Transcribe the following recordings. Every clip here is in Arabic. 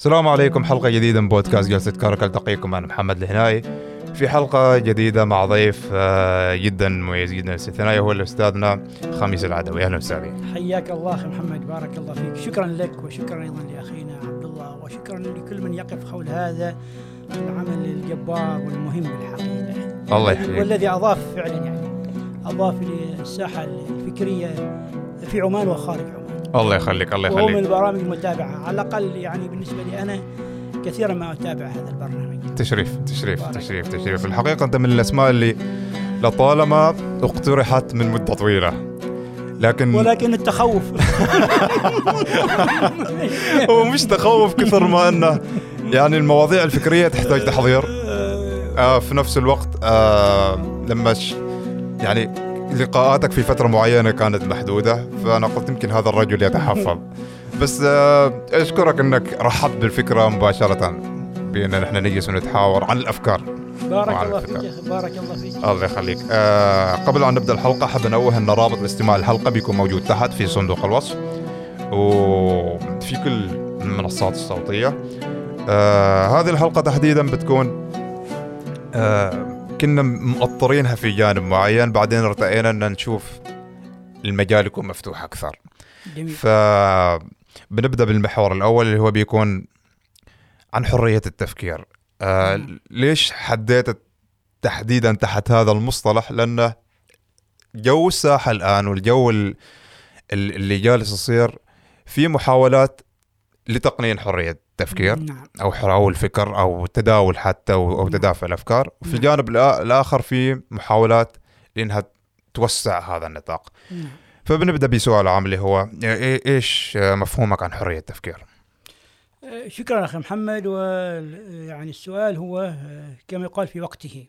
السلام عليكم حلقة جديدة من بودكاست جلسة كارك التقيكم أنا محمد الهناي. في حلقة جديدة مع ضيف آه، جدا مميز جدا استثنائي هو أستاذنا خميس العدوي. أهلا وسهلا. حياك الله أخي محمد بارك الله فيك. شكرا لك وشكرا أيضا لأخينا عبد الله وشكرا لكل من يقف حول هذا العمل الجبار والمهم الحقيقة الله يحييك. والذي أضاف فعلا يعني أضاف للساحة الفكرية في عمان وخارج عمان. الله يخليك الله وهو من يخليك البرامج المتابعة. على الأقل يعني بالنسبة لي أنا كثيرا ما أتابع هذا البرنامج. تشريف تشريف بارك. تشريف تشريف. الحقيقة أنت من الأسماء اللي لطالما اقترحت من مدة طويلة لكن ولكن التخوف. هو مش تخوف كثر ما أنه يعني المواضيع الفكرية تحتاج تحضير. آه. في نفس الوقت آه لما يعني لقاءاتك في فترة معينة كانت محدودة فأنا قلت يمكن هذا الرجل يتحفظ. بس آه أشكرك أنك رحبت بالفكرة مباشرة بأن نحن نجلس ونتحاور عن الأفكار. بارك الله فيك فكرة. يا أخي بارك الله فيك. الله يخليك. آه قبل أن نبدأ الحلقة حاب أنوه أن رابط الاستماع الحلقة بيكون موجود تحت في صندوق الوصف. وفي كل المنصات الصوتية. آه هذه الحلقة تحديدا بتكون آه كنا مؤطرينها في جانب معين بعدين ارتئينا أن نشوف المجال يكون مفتوح أكثر. جميل. فبنبدأ بالمحور الأول اللي هو بيكون عن حرية التفكير. آه. ليش حديت تحديدا تحت هذا المصطلح؟ لأنه جو الساحة الآن والجو ال- ال- اللي جالس يصير في محاولات لتقنين حرية التفكير نعم أو حر أو الفكر أو تداول حتى نعم. تدافع الأفكار وفي نعم. الجانب الآخر في محاولات لأنها توسع هذا النطاق نعم فبنبدأ بسؤال عام اللي هو إيه- إيش مفهومك عن حرية التفكير؟ آه، شكرا أخي محمد ويعني السؤال هو آه، كما يقال في وقته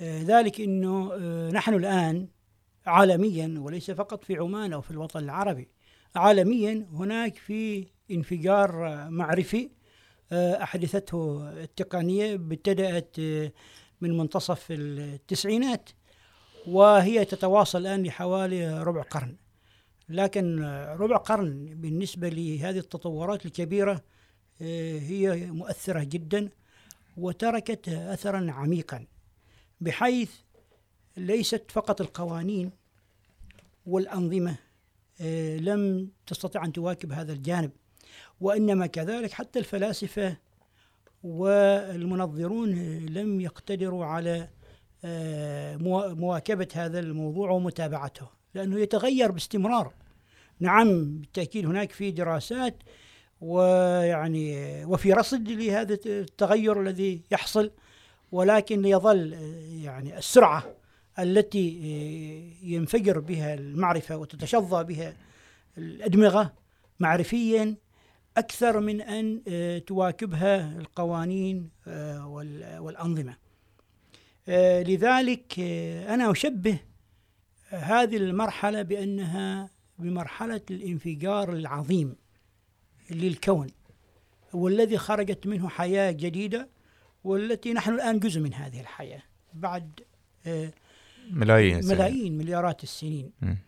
آه، ذلك إنه نحن الآن عالميا وليس فقط في عمان أو في الوطن العربي عالميا هناك في انفجار معرفي آه، أحدثته التقنية ابتدأت آه، من منتصف التسعينات وهي تتواصل الآن لحوالي ربع قرن. لكن ربع قرن بالنسبة لهذه التطورات الكبيرة آه، هي مؤثرة جدا وتركت اثرا عميقا بحيث ليست فقط القوانين والأنظمة آه، لم تستطع أن تواكب هذا الجانب. وإنما كذلك حتى الفلاسفة والمنظرون لم يقتدروا على آه، موا- مواكبة هذا الموضوع ومتابعته لأنه يتغير باستمرار. نعم بالتأكيد هناك في دراسات ويعني وفي رصد لهذا التغير الذي يحصل ولكن يظل آه، يعني السرعة التي آه، ينفجر بها المعرفة وتتشظى بها الأدمغة معرفيا أكثر من أن آه، تواكبها القوانين آه، وال- والأنظمة. آه، لذلك أنا أشبه هذه المرحلة بأنها بمرحلة الانفجار العظيم للكون والذي خرجت منه حياة جديدة والتي نحن الآن جزء من هذه الحياة بعد ملايين. ملايين مليارات السنين مم.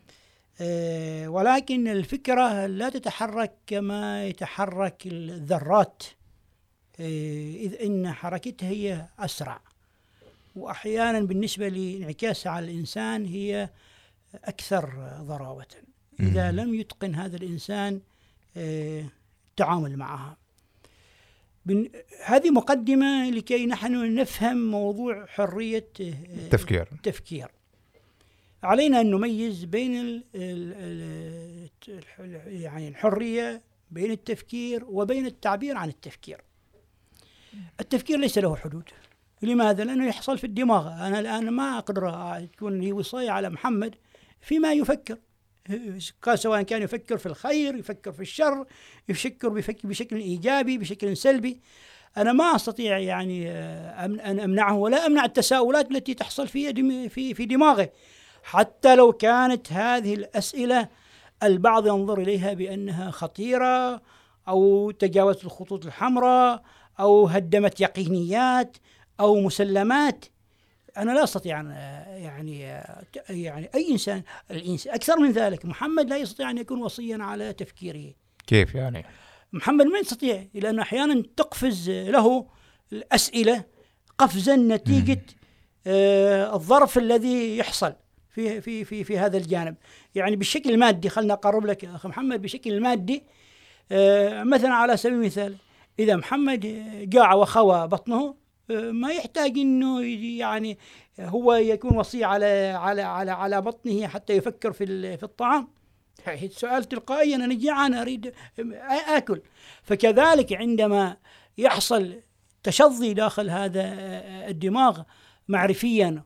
آه، ولكن الفكرة لا تتحرك كما يتحرك الذرات. آه، إذ إن حركتها هي أسرع. وأحيانا بالنسبة لانعكاسها على الإنسان هي أكثر ضراوة. إذا. لم يتقن هذا الإنسان آه، التعامل معها. هذه مقدمة لكي نحن نفهم موضوع حرية آه، تفكير التفكير. علينا أن نميز بين يعني الحرية بين التفكير وبين التعبير عن التفكير. التفكير ليس له حدود. لماذا؟ لأنه يحصل في الدماغ. أنا الآن ما أقدر تكون لي وصاية على محمد فيما يفكر. سواء كان يفكر في الخير يفكر في الشر يفكر بشكل إيجابي بشكل سلبي. أنا ما أستطيع يعني أن أمنعه ولا أمنع التساؤلات التي تحصل في في في دماغه. حتى لو كانت هذه الأسئلة البعض ينظر إليها بأنها خطيرة أو تجاوزت الخطوط الحمراء أو هدمت يقينيات أو مسلمات. أنا لا أستطيع أن يعني يعني أي إنسان الإنسان أكثر من ذلك محمد لا يستطيع أن يكون وصيا على تفكيره. كيف يعني؟ محمد ما يستطيع لأنه أحيانا تقفز له الأسئلة قفزا نتيجة آه الظرف الذي يحصل. في في في في هذا الجانب. يعني بالشكل المادي خلنا أقرب لك اخ محمد بشكل المادي آه مثلا على سبيل المثال إذا محمد جاع وخوى بطنه آه ما يحتاج إنه يعني هو يكون وصي على على على على بطنه حتى يفكر في في الطعام. سؤال تلقائي أنا جيعان أريد آكل. فكذلك عندما يحصل تشظي داخل هذا الدماغ معرفيا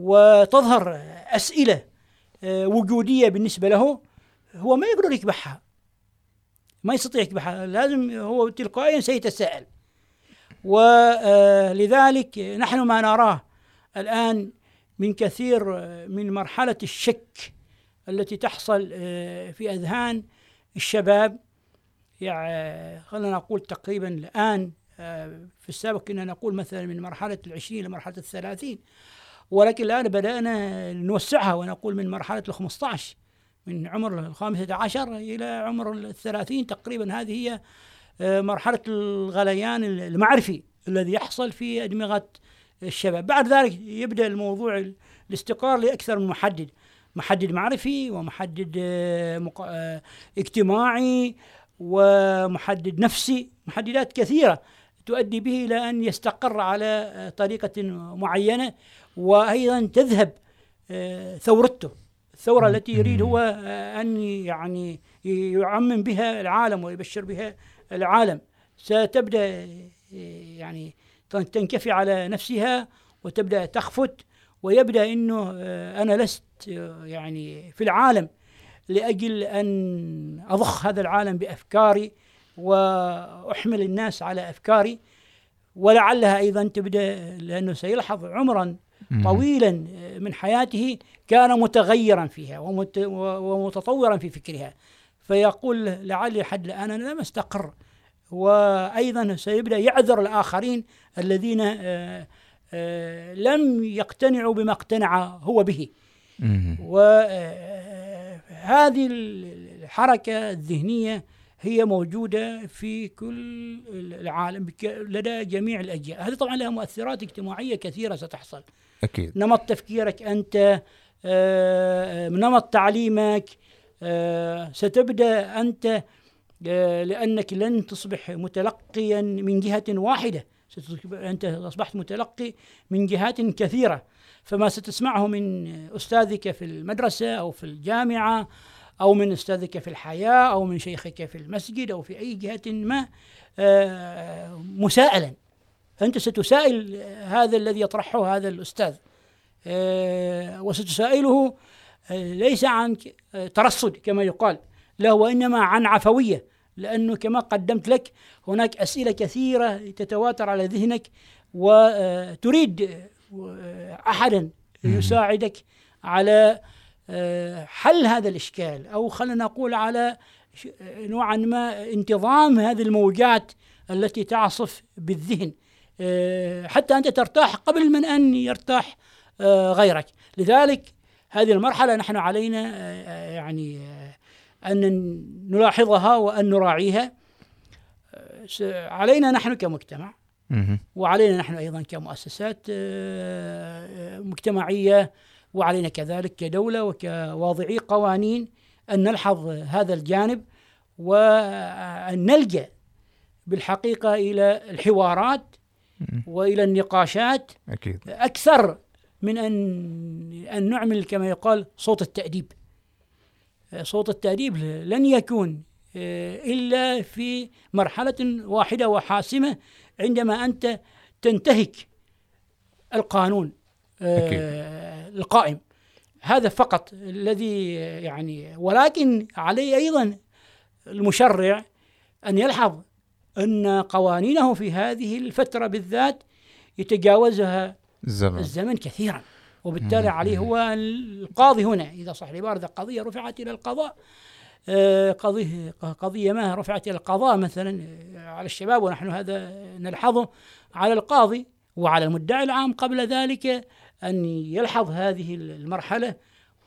وتظهر أسئلة وجودية بالنسبة له هو ما يقدر يكبحها. ما يستطيع يكبحها. لازم هو تلقائيا سيتساءل. ولذلك نحن ما نراه الآن من كثير من مرحلة الشك التي تحصل في أذهان الشباب. يعني خلينا نقول تقريبا الآن في السابق كنا نقول مثلا من مرحلة العشرين لمرحله الثلاثين. ولكن الآن بدأنا نوسعها ونقول من مرحلة ال 15 من عمر الخامسة عشر إلى عمر الثلاثين تقريبا. هذه هي مرحلة الغليان المعرفي الذي يحصل في أدمغة الشباب. بعد ذلك يبدأ الموضوع الاستقرار لأكثر من محدد محدد معرفي ومحدد اجتماعي ومحدد نفسي. محددات كثيرة تؤدي به إلى أن يستقر على طريقة معينة وأيضا تذهب ثورته. الثورة التي يريد هو أن يعني يعمم بها العالم ويبشر بها العالم. ستبدأ يعني تنكفي على نفسها وتبدأ تخفت ويبدأ إنه أنا لست يعني في العالم لأجل أن أضخ هذا العالم بأفكاري وأحمل الناس على أفكاري. ولعلها أيضا تبدأ لأنه سيلحظ عمرا طويلا من حياته كان متغيرا فيها ومتطورا في فكرها. فيقول لعلي حد الآن أنا لم أستقر. وأيضا سيبدأ يعذر الآخرين الذين لم يقتنعوا بما اقتنع هو به. وهذه الحركة الذهنية هي موجودة في كل العالم لدى جميع الأجيال. هذه طبعا لها مؤثرات اجتماعية كثيرة ستحصل. أكيد. نمط تفكيرك أنت نمط تعليمك ستبدأ أنت لأنك لن تصبح متلقيا من جهة واحدة. أنت أصبحت متلقي من جهات كثيرة. فما ستسمعه من أستاذك في المدرسة أو في الجامعة أو من أستاذك في الحياة أو من شيخك في المسجد أو في أي جهة ما مساءلا. أنت ستسائل هذا الذي يطرحه هذا الأستاذ. وستسائله ليس عن ترصد كما يقال لا وإنما عن عفوية لأنه كما قدمت لك هناك أسئلة كثيرة تتواتر على ذهنك وتريد أحدا يساعدك على حل هذا الإشكال أو خلينا نقول على نوعا ما انتظام هذه الموجات التي تعصف بالذهن. حتى أنت ترتاح قبل من أن يرتاح غيرك. لذلك هذه المرحلة نحن علينا يعني أن نلاحظها وأن نراعيها. علينا نحن كمجتمع وعلينا نحن أيضا كمؤسسات مجتمعية وعلينا كذلك كدولة وكواضعي قوانين أن نلحظ هذا الجانب وأن نلجأ بالحقيقة إلى الحوارات وإلى النقاشات أكيد. أكثر من أن أن نعمل كما يقال صوت التأديب. صوت التأديب لن يكون إلا في مرحلة واحدة وحاسمة عندما أنت تنتهك القانون أكيد. القائم. هذا فقط الذي يعني ولكن عليه أيضا المشرع أن يلحظ أن قوانينه في هذه الفترة بالذات يتجاوزها الزمن, الزمن كثيرا. وبالتالي عليه هو القاضي هنا. إذا صح العبارة قضية رفعت إلى القضاء قضية قضية ما رفعت إلى القضاء مثلا على الشباب ونحن هذا نلحظه على القاضي وعلى المدعي العام قبل ذلك أن يلحظ هذه المرحلة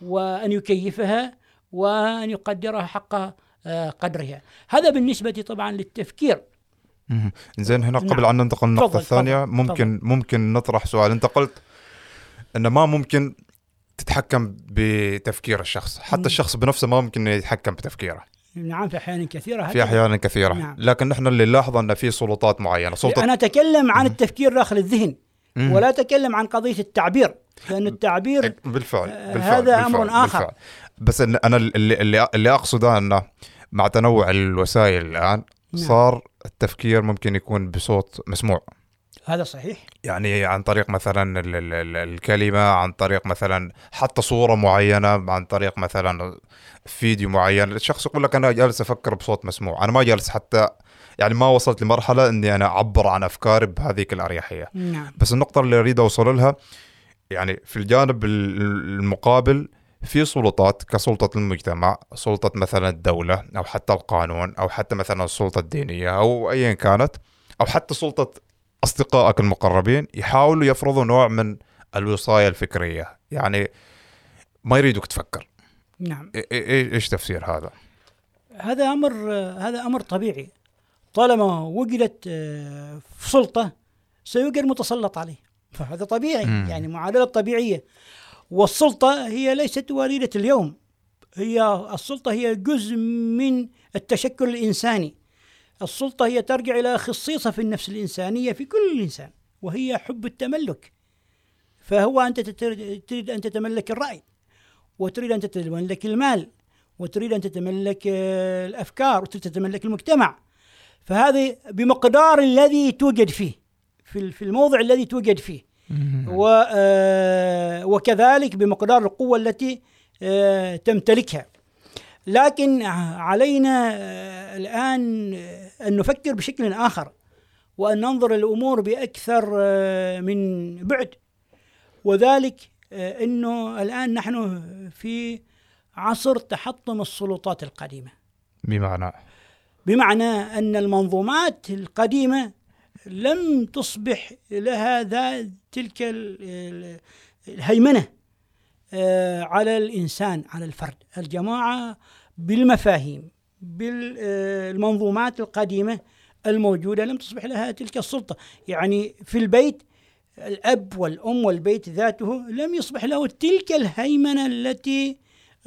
وأن يكيفها وأن يقدرها حق آه، قدرها. هذا بالنسبة طبعا للتفكير. زين هنا نعم. قبل أن ننتقل للنقطه الثانية ممكن ممكن نطرح سؤال أنت قلت إنه ما ممكن تتحكم بتفكير الشخص حتى. الشخص بنفسه ما ممكن يتحكم بتفكيره نعم في أحيان كثيرة في. أحيان كثيرة نعم. لكن نحن اللي نلاحظه إن في سلطات معينة سلطه أنا أتكلم عن التفكير داخل الذهن مم. ولا أتكلم عن قضية التعبير لأن التعبير بالفعل آه، بالفعل هذا بالفعل أمر آخر. بالفعل. بس أنا اللي اللي, اللي أقصده إنه مع تنوع الوسائل الآن نعم. صار التفكير ممكن يكون بصوت مسموع. هذا صحيح. يعني عن طريق مثلا ال- ال- ال- الكلمة عن طريق مثلا حتى صورة معينة عن طريق مثلا فيديو معين. الشخص يقول لك أنا جالس أفكر بصوت مسموع. أنا ما جالس حتى يعني ما وصلت لمرحلة أني أنا أعبر عن أفكاري بهذيك الأريحية. نعم. بس النقطة اللي أريد أوصل لها يعني في الجانب ال- المقابل في سلطات كسلطة المجتمع سلطة مثلا الدولة أو حتى القانون أو حتى مثلا السلطة الدينية أو أيا كانت أو حتى سلطة أصدقائك المقربين يحاولوا يفرضوا نوع من الوصاية الفكرية. يعني ما يريدوك تفكر. نعم. إيش تفسير هذا؟ هذا أمر هذا أمر طبيعي. طالما وجدت آه، في سلطة سيوجد متسلط عليه. فهذا طبيعي. مم. يعني معادلة طبيعية. والسلطة هي ليست وليدة اليوم. هي السلطة هي جزء من التشكل الإنساني. السلطة هي ترجع إلى خصيصة في النفس الإنسانية في كل إنسان وهي حب التملك. فهو تتر- تريد أن تتملك الرأي وتريد أن تتملك المال وتريد أن تتملك آه، الأفكار وتريد تتملك المجتمع. فهذه بمقدار الذي توجد فيه في الموضع الذي توجد فيه. و آه، وكذلك بمقدار القوة التي آه، تمتلكها. لكن علينا آه، الآن آه، أن نفكر بشكل آخر وأن ننظر الأمور بأكثر آه، من بعد. وذلك أنه الآن نحن في عصر تحطم السلطات القديمة. بمعنى؟ بمعنى أن المنظومات القديمة لم تصبح لها ذا تلك ال- ال- الهيمنة آه، على الإنسان على الفرد. الجماعة بالمفاهيم بالمنظومات القديمة الموجودة لم تصبح لها تلك السلطة. يعني في البيت الأب والأم والبيت ذاته لم يصبح له تلك الهيمنة التي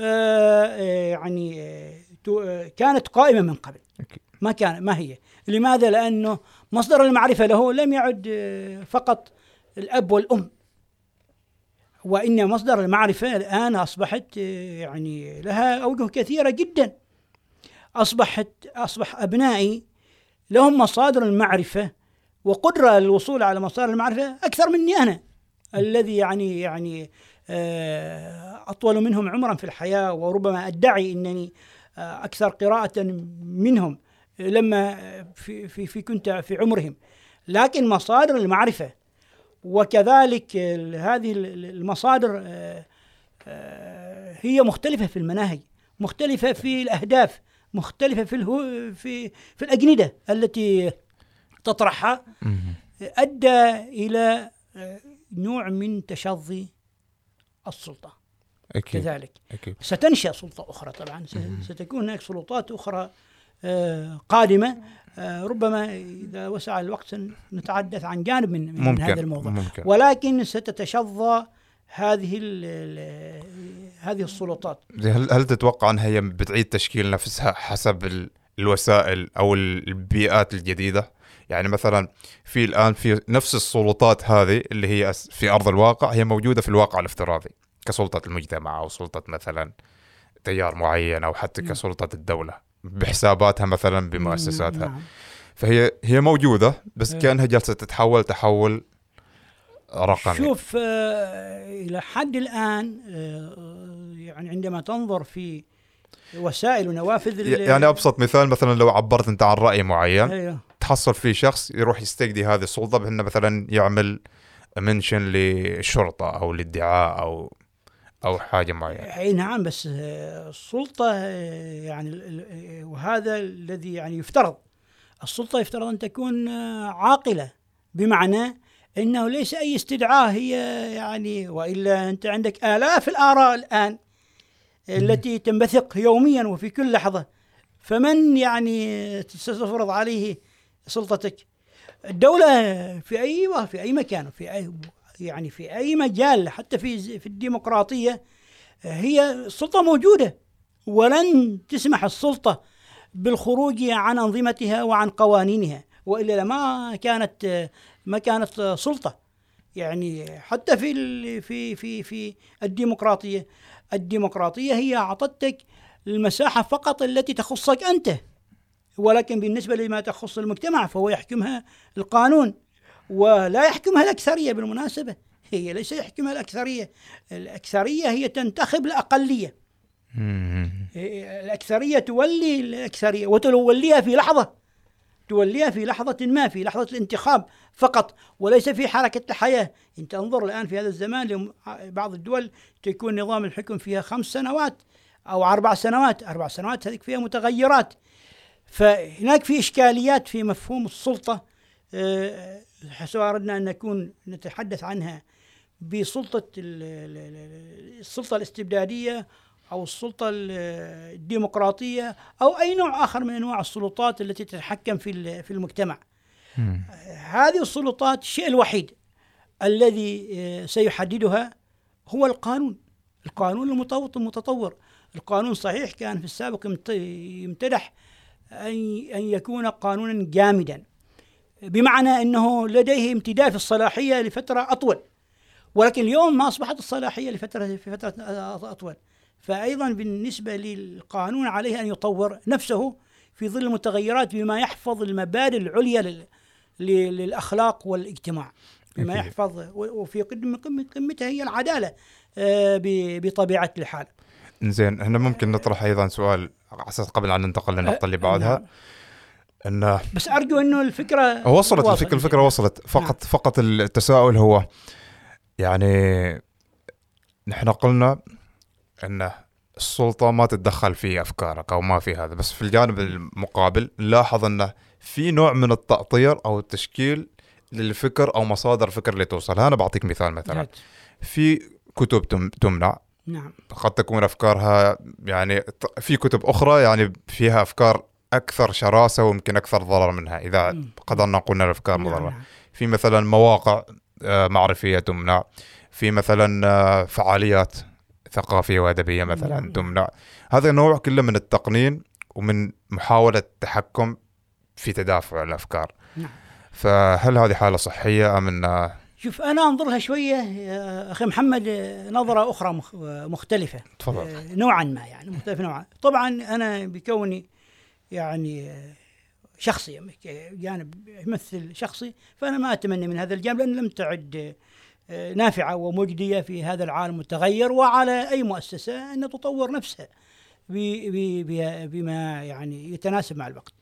آه، آه، يعني آه، آه، كانت قائمة من قبل. ما كان ما هي؟ لماذا؟ لأنه مصدر المعرفة له لم يعد آه، فقط الأب والأم. وإن مصدر المعرفة الآن أصبحت آه، يعني لها أوجه كثيرة جدا. أصبحت أصبح أبنائي لهم مصادر المعرفة وقدرة للوصول على مصادر المعرفة أكثر مني أنا الذي يعني يعني آه، أطول منهم عمرا في الحياة وربما أدعي إنني آه، أكثر قراءة منهم. لما في في في كنت في عمرهم. لكن مصادر المعرفة وكذلك هذه ال- المصادر آه، آه، هي مختلفة في المناهج مختلفة في الأهداف مختلفة في الهو في في الأجندة التي تطرحها. أدى إلى آه، نوع من تشظي السلطة. أكيد. كذلك. أكيد. ستنشأ سلطة أخرى طبعا. ستكون هناك سلطات أخرى آه، قادمة. آه، ربما إذا وسع الوقت نتحدث عن جانب من, من ممكن هذا الموضوع. ممكن. ولكن ستتشظى هذه هذه السلطات. هل هل تتوقع أنها هي بتعيد تشكيل نفسها حسب ال- الوسائل أو ال- البيئات الجديدة؟ يعني مثلا في الآن في نفس السلطات هذه اللي هي في أرض الواقع هي موجودة في الواقع الافتراضي كسلطة المجتمع أو سلطة مثلا تيار معين أو حتى. كسلطة الدولة. بحساباتها مثلا بمؤسساتها نعم. فهي هي موجودة بس إيه. كأنها جالسة تتحول تحول رقمي شوف آه، إلى حد الآن آه، يعني عندما تنظر في وسائل ونوافذ يعني أبسط مثال مثلا لو عبرت أنت عن رأي معين أيوه. تحصل في شخص يروح يستجدي هذه السلطة بأنه مثلا يعمل منشن للشرطة أو للدعاء أو أو حاجة معينة. أي نعم بس السلطة يعني وهذا الذي يعني يفترض. السلطة يفترض أن تكون عاقلة بمعنى إنه ليس أي استدعاء هي يعني وإلا أنت عندك آلاف الآراء الآن التي تنبثق يوميا وفي كل لحظة. فمن يعني ستفرض عليه سلطتك؟ الدولة في أي في أي مكان في أي يعني في أي مجال حتى في في الديمقراطية هي السلطة موجودة. ولن تسمح السلطة بالخروج عن أنظمتها وعن قوانينها. وإلا ما كانت ما كانت سلطة. يعني حتى في في في في الديمقراطية الديمقراطية هي أعطتك المساحة فقط التي تخصك أنت. ولكن بالنسبة لما تخص المجتمع فهو يحكمها القانون. ولا يحكمها الأكثرية بالمناسبة. هي ليس يحكمها الأكثرية. الأكثرية هي تنتخب الأقلية. الأكثرية تولي الأكثرية وتوليها في لحظة. توليها في لحظة ما في لحظة الانتخاب فقط وليس في حركة الحياة. أنت انظر الآن في هذا الزمان بعض الدول تكون نظام الحكم فيها خمس سنوات أو أربع سنوات. أربع سنوات هذيك فيها متغيرات. فهناك في إشكاليات في مفهوم السلطة. سواء أردنا أن نكون نتحدث عنها بسلطة السلطة الاستبدادية أو السلطة الديمقراطية أو أي نوع آخر من أنواع السلطات التي تتحكم في في المجتمع. هذه السلطات الشيء الوحيد الذي آه، سيحددها هو القانون. القانون المتطور، القانون صحيح كان في السابق يمتدح أن يكون قانونا جامدا بمعنى أنه لديه امتداد في الصلاحية لفترة أطول. ولكن اليوم ما أصبحت الصلاحية لفترة في فترة أطول. فأيضا بالنسبة للقانون عليه أن يطور نفسه في ظل المتغيرات بما يحفظ المبادئ العليا للأخلاق والإجتماع. بما يحفظ وفي قمتها هي العدالة آه، بطبيعة الحال. زين هنا ممكن نطرح أيضا سؤال على أساس قبل أن ننتقل للنقطه اللي بعدها نعم. انه بس أرجو إنه الفكرة وصلت الفكرة الفكرة وصلت. فقط نعم. فقط التساؤل هو يعني نحن قلنا إن السلطة ما تتدخل في أفكارك أو ما في هذا بس في الجانب المقابل نلاحظ انه في نوع من التأطير أو التشكيل للفكر أو مصادر الفكر اللي توصل أنا بعطيك مثال مثلا. في كتب تمنع. نعم. قد تكون أفكارها يعني في كتب أخرى يعني فيها أفكار أكثر شراسة ويمكن أكثر ضرر منها إذا قدرنا قلنا الافكار نعم مضرة. نعم. في مثلا مواقع آه، معرفية تمنع. في مثلا آه، فعاليات ثقافية وأدبية مثلا نعم. تمنع. هذا نوع كله من التقنين ومن محاولة التحكم في تدافع الأفكار. نعم. فهل هذه حالة صحية أم انها شوف أنا انظر لها شوية أخي محمد نظرة أخرى مختلفة. تفضل. آه، نوعا ما يعني مختلفة نوعا. طبعا أنا بكوني يعني شخصي جانب يمثل شخصي فأنا ما أتمنى من هذا الجانب لأن لم تعد آه، نافعة ومجدية في هذا العالم المتغير وعلى أي مؤسسة أن تطور نفسها بما يعني يتناسب مع الوقت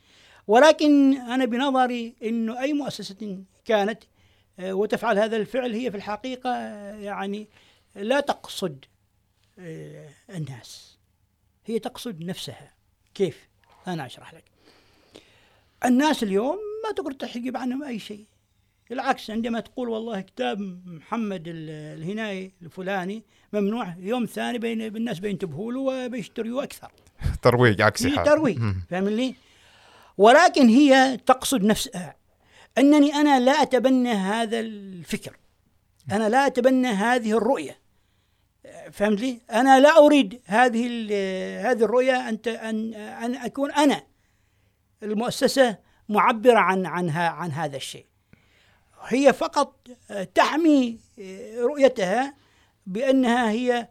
ولكن أنا بنظري إنه أي مؤسسة كانت آه، وتفعل هذا الفعل هي في الحقيقة آه، يعني لا تقصد الناس هي تقصد نفسها كيف؟ أنا أشرح لك. الناس اليوم ما تقدر تحجب عنهم أي شيء. بالعكس عندما تقول والله كتاب محمد الهناي الفلاني ممنوع يوم ثاني بين الناس بينتبهوا له وبيشتروا أكثر. ترويج عكسي هي ترويج فاهم لي؟ ولكن هي تقصد نفسها. أنني أنا لا أتبنى هذا الفكر. أنا لا أتبنى هذه الرؤية. فهمت لي؟ أنا لا أريد هذه هذه الرؤية أن أن أن أكون أنا المؤسسة معبرة عن عنها عن هذا الشيء. هي فقط تحمي رؤيتها بأنها هي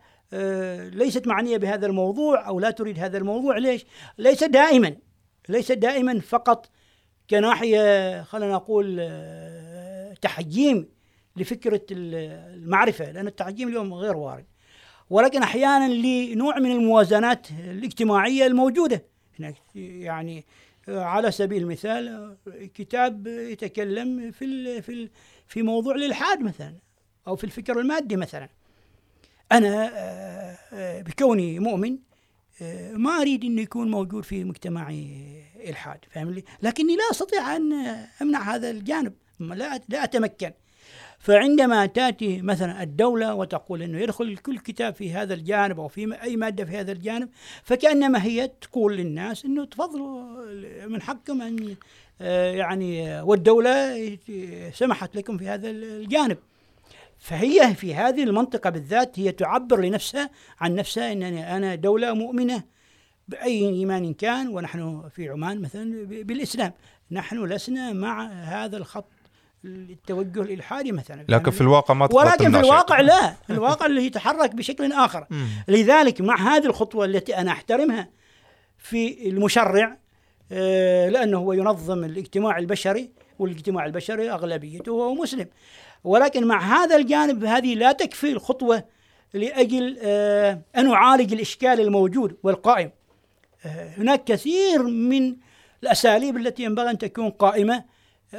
ليست معنية بهذا الموضوع أو لا تريد هذا الموضوع ليش؟ ليس دائما ليس دائما فقط كناحية خلينا نقول آه، تحجيم لفكرة المعرفة لأن التحجيم اليوم غير وارد ولكن أحيانا لنوع من الموازنات الاجتماعية الموجودة. هناك يعني آه، على سبيل المثال آه، كتاب يتكلم في في في موضوع الإلحاد مثلا أو في الفكر المادي مثلا. أنا بكوني مؤمن ما أريد إنه يكون موجود في مجتمعي إلحاد فاهم لي؟ لكني لا أستطيع أن أمنع هذا الجانب لا لا أتمكن. فعندما تأتي مثلا الدولة وتقول إنه يدخل كل كتاب في هذا الجانب أو في أي مادة في هذا الجانب فكأنما هي تقول للناس إنه تفضلوا من حقكم أن آه، يعني والدولة سمحت لكم في هذا الجانب. فهي في هذه المنطقة بالذات هي تعبر لنفسها عن نفسها إنني أنا دولة مؤمنة بأي إيمان كان ونحن في عمان مثلا بالإسلام. نحن لسنا مع هذا الخط التوجه الإلحادي مثلا. لكن يعني في الواقع ما ولكن في الواقع لا. الواقع اللي يتحرك بشكل آخر. لذلك مع هذه الخطوة التي أنا أحترمها في المشرع آه، لأنه هو ينظم الاجتماع البشري والاجتماع البشري أغلبيته هو مسلم. ولكن مع هذا الجانب هذه لا تكفي الخطوة لأجل آه، أن أعالج الإشكال الموجود والقائم. آه، هناك كثير من الأساليب التي ينبغي أن تكون قائمة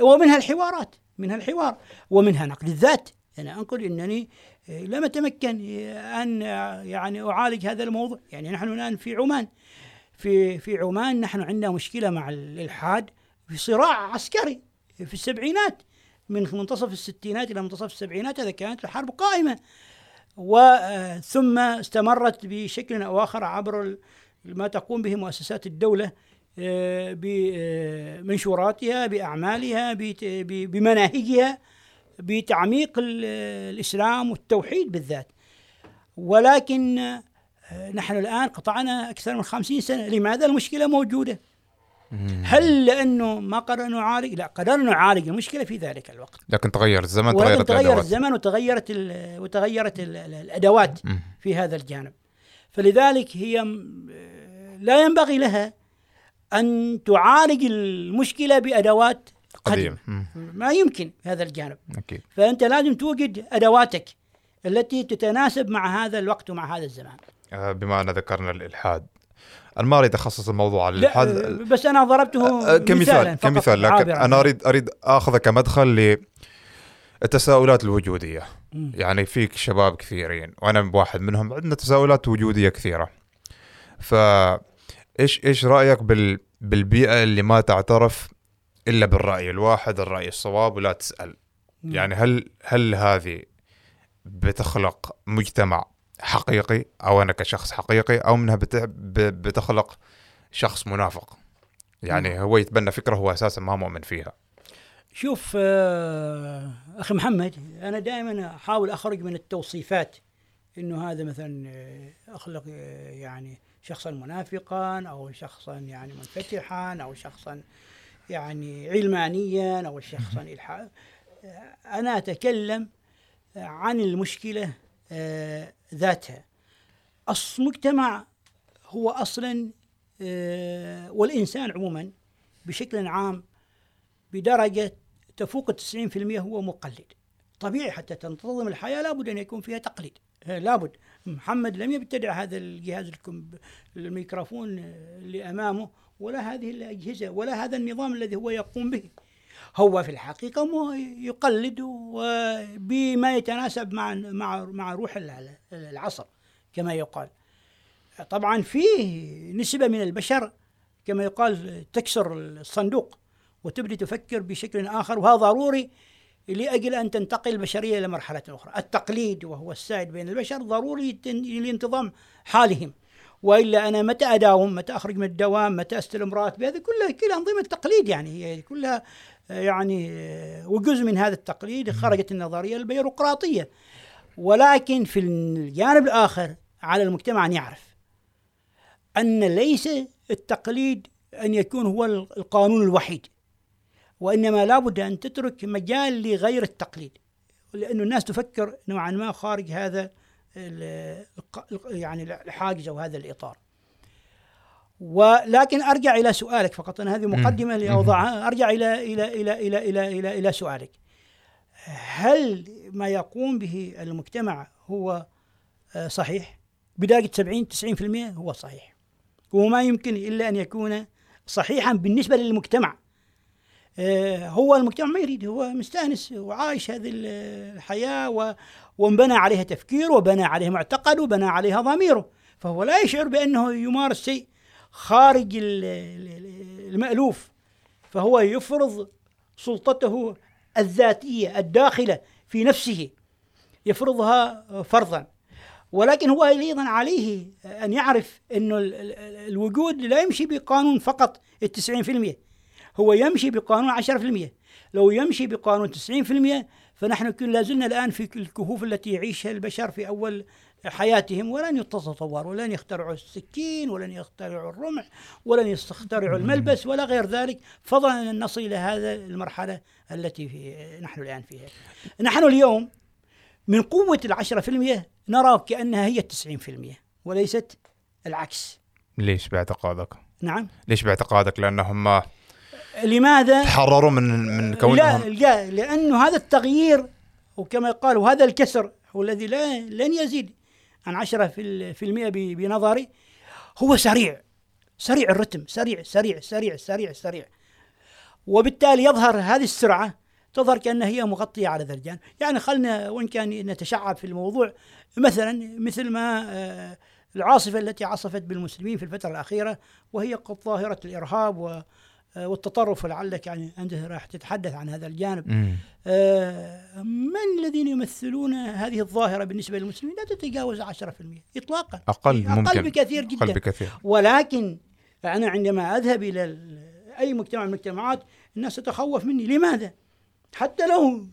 ومنها الحوارات. منها الحوار ومنها نقد. الذات أنا أنقل أنني آه، لم أتمكن آه، أن آه، يعني أعالج هذا الموضوع. يعني نحن الآن في عمان. في في عمان نحن عندنا مشكلة مع الإلحاد في صراع عسكري في السبعينات. من منتصف الستينات إلى منتصف السبعينات هذا كانت الحرب قائمة. وثم استمرت بشكل أو آخر عبر ما تقوم به مؤسسات الدولة بمنشوراتها بأعمالها بمناهجها بتعميق الإسلام والتوحيد بالذات. ولكن آه، نحن الآن قطعنا أكثر من خمسين سنة. لماذا المشكلة موجودة؟ هل لأنه ما قدرنا نعالج؟ لا قدرنا نعالج المشكلة في ذلك الوقت. لكن تغير الزمن تغيرت تغير الأدوات. الزمن وتغيرت وتغيرت الأدوات في هذا الجانب. فلذلك هي لا ينبغي لها أن تعالج المشكلة بأدوات قديمة. ما يمكن هذا الجانب. أكيد. فأنت لازم توجد أدواتك التي تتناسب مع هذا الوقت ومع هذا الزمان. آه، بما أن ذكرنا الإلحاد. المال يتخصص الموضوع على الإلحاد. بس أنا ضربته آه، كمثال كمثال لكن أنا أريد أريد آخذه كمدخل للتساؤلات الوجودية. م. يعني فيك شباب كثيرين وأنا واحد منهم عندنا تساؤلات وجودية كثيرة. ف إيش إيش رأيك بال بالبيئة اللي ما تعترف إلا بالرأي الواحد الرأي الصواب ولا تسأل مم. يعني هل هل هذه بتخلق مجتمع حقيقي أو أنا كشخص حقيقي أو منها بتخلق شخص منافق يعني مم. هو يتبنى فكرة هو أساسا ما مؤمن فيها شوف آه أخي محمد أنا دائما أحاول أخرج من التوصيفات إنه هذا مثلا آه، أخلق آه، يعني شخصا منافقا أو شخصا يعني منفتحا أو شخصا يعني علمانيا أو شخصا الحا أنا أتكلم عن المشكلة آه، ذاتها. المجتمع هو أصلا آه، والإنسان عموما بشكل عام بدرجة تفوق التسعين في المئة هو مقلد. طبيعي حتى تنتظم الحياة لابد أن يكون فيها تقليد. لابد. محمد لم يبتدع هذا الجهاز الميكروفون اللي أمامه ولا هذه الأجهزة ولا هذا النظام الذي هو يقوم به. هو في الحقيقة يقلد بما يتناسب مع مع مع روح العصر كما يقال. طبعا فيه نسبة من البشر كما يقال تكسر الصندوق وتبدي تفكر بشكل آخر وهذا ضروري لأجل أن تنتقل البشرية إلى مرحلة أخرى التقليد وهو السائد بين البشر ضروري لانتظام حالهم وإلا أنا متى أداوم؟ متى أخرج من الدوام؟ متى أستلم راتبي؟ هذه كلها كلها أنظمة تقليد يعني هي كلها يعني وجزء من هذا التقليد خرجت النظرية البيروقراطية ولكن في الجانب الآخر على المجتمع أن يعرف أن ليس التقليد أن يكون هو القانون الوحيد وإنما لابد أن تترك مجال لغير التقليد لأن الناس تفكر نوعا ما خارج هذا يعني الحاجز أو هذا الإطار. ولكن أرجع إلى سؤالك فقط أنا هذه مقدمة لاوضعها أرجع إلى إلى إلى إلى إلى إلى, إلى سؤالك. هل ما يقوم به المجتمع هو آه، صحيح؟ بدرجه 70 90% هو صحيح. وما يمكن إلا أن يكون صحيحا بالنسبة للمجتمع. هو المجتمع ما يريد هو مستأنس وعايش هذه الحياة وانبنى عليها تفكير وبنى عليها معتقد وبنى عليها ضميره فهو لا يشعر بأنه يمارس شيء خارج المألوف. فهو يفرض سلطته الذاتية الداخلة في نفسه يفرضها فرضا. ولكن هو أيضا عليه أن يعرف أنه الوجود لا يمشي بقانون فقط التسعين في المية. هو يمشي بقانون عشرة في المية. لو يمشي بقانون تسعين في المية فنحن كنا لازلنا الآن في الكهوف التي يعيشها البشر في أول حياتهم ولن يتطوروا ولن يخترعوا السكين ولن يخترعوا الرمح ولن يخترعوا الملبس ولا غير ذلك. فضلا أن نصل إلى هذا المرحلة التي في نحن الآن فيها. نحن اليوم من قوة العشرة في المية نرى كأنها هي التسعين في المية وليست العكس. ليش باعتقادك؟ نعم. ليش باعتقادك؟ لأنهم لماذا؟ تحرروا من من كونهم. لا, لا لأنه هذا التغيير وكما قال وهذا الكسر هو الذي لا لن يزيد. عن عشرة في المئة بنظري هو سريع. سريع الرتم. سريع سريع سريع سريع سريع. وبالتالي يظهر هذه السرعة تظهر كأنها هي مغطية على ذا الجانب. يعني خلنا وإن كان نتشعب في الموضوع مثلا مثل ما آه، العاصفة التي عصفت بالمسلمين في الفترة الأخيرة وهي قد ظاهرة الإرهاب آه، والتطرف لعلك يعني أنت راح تتحدث عن هذا الجانب. آه من الذين يمثلون هذه الظاهرة بالنسبة للمسلمين؟ لا تتجاوز 10% إطلاقا. أقل ممكن أقل بكثير جدا. أقل بكثير. ولكن أنا عندما أذهب إلى أي مجتمع من المجتمعات الناس تتخوف مني. لماذا؟ حتى لو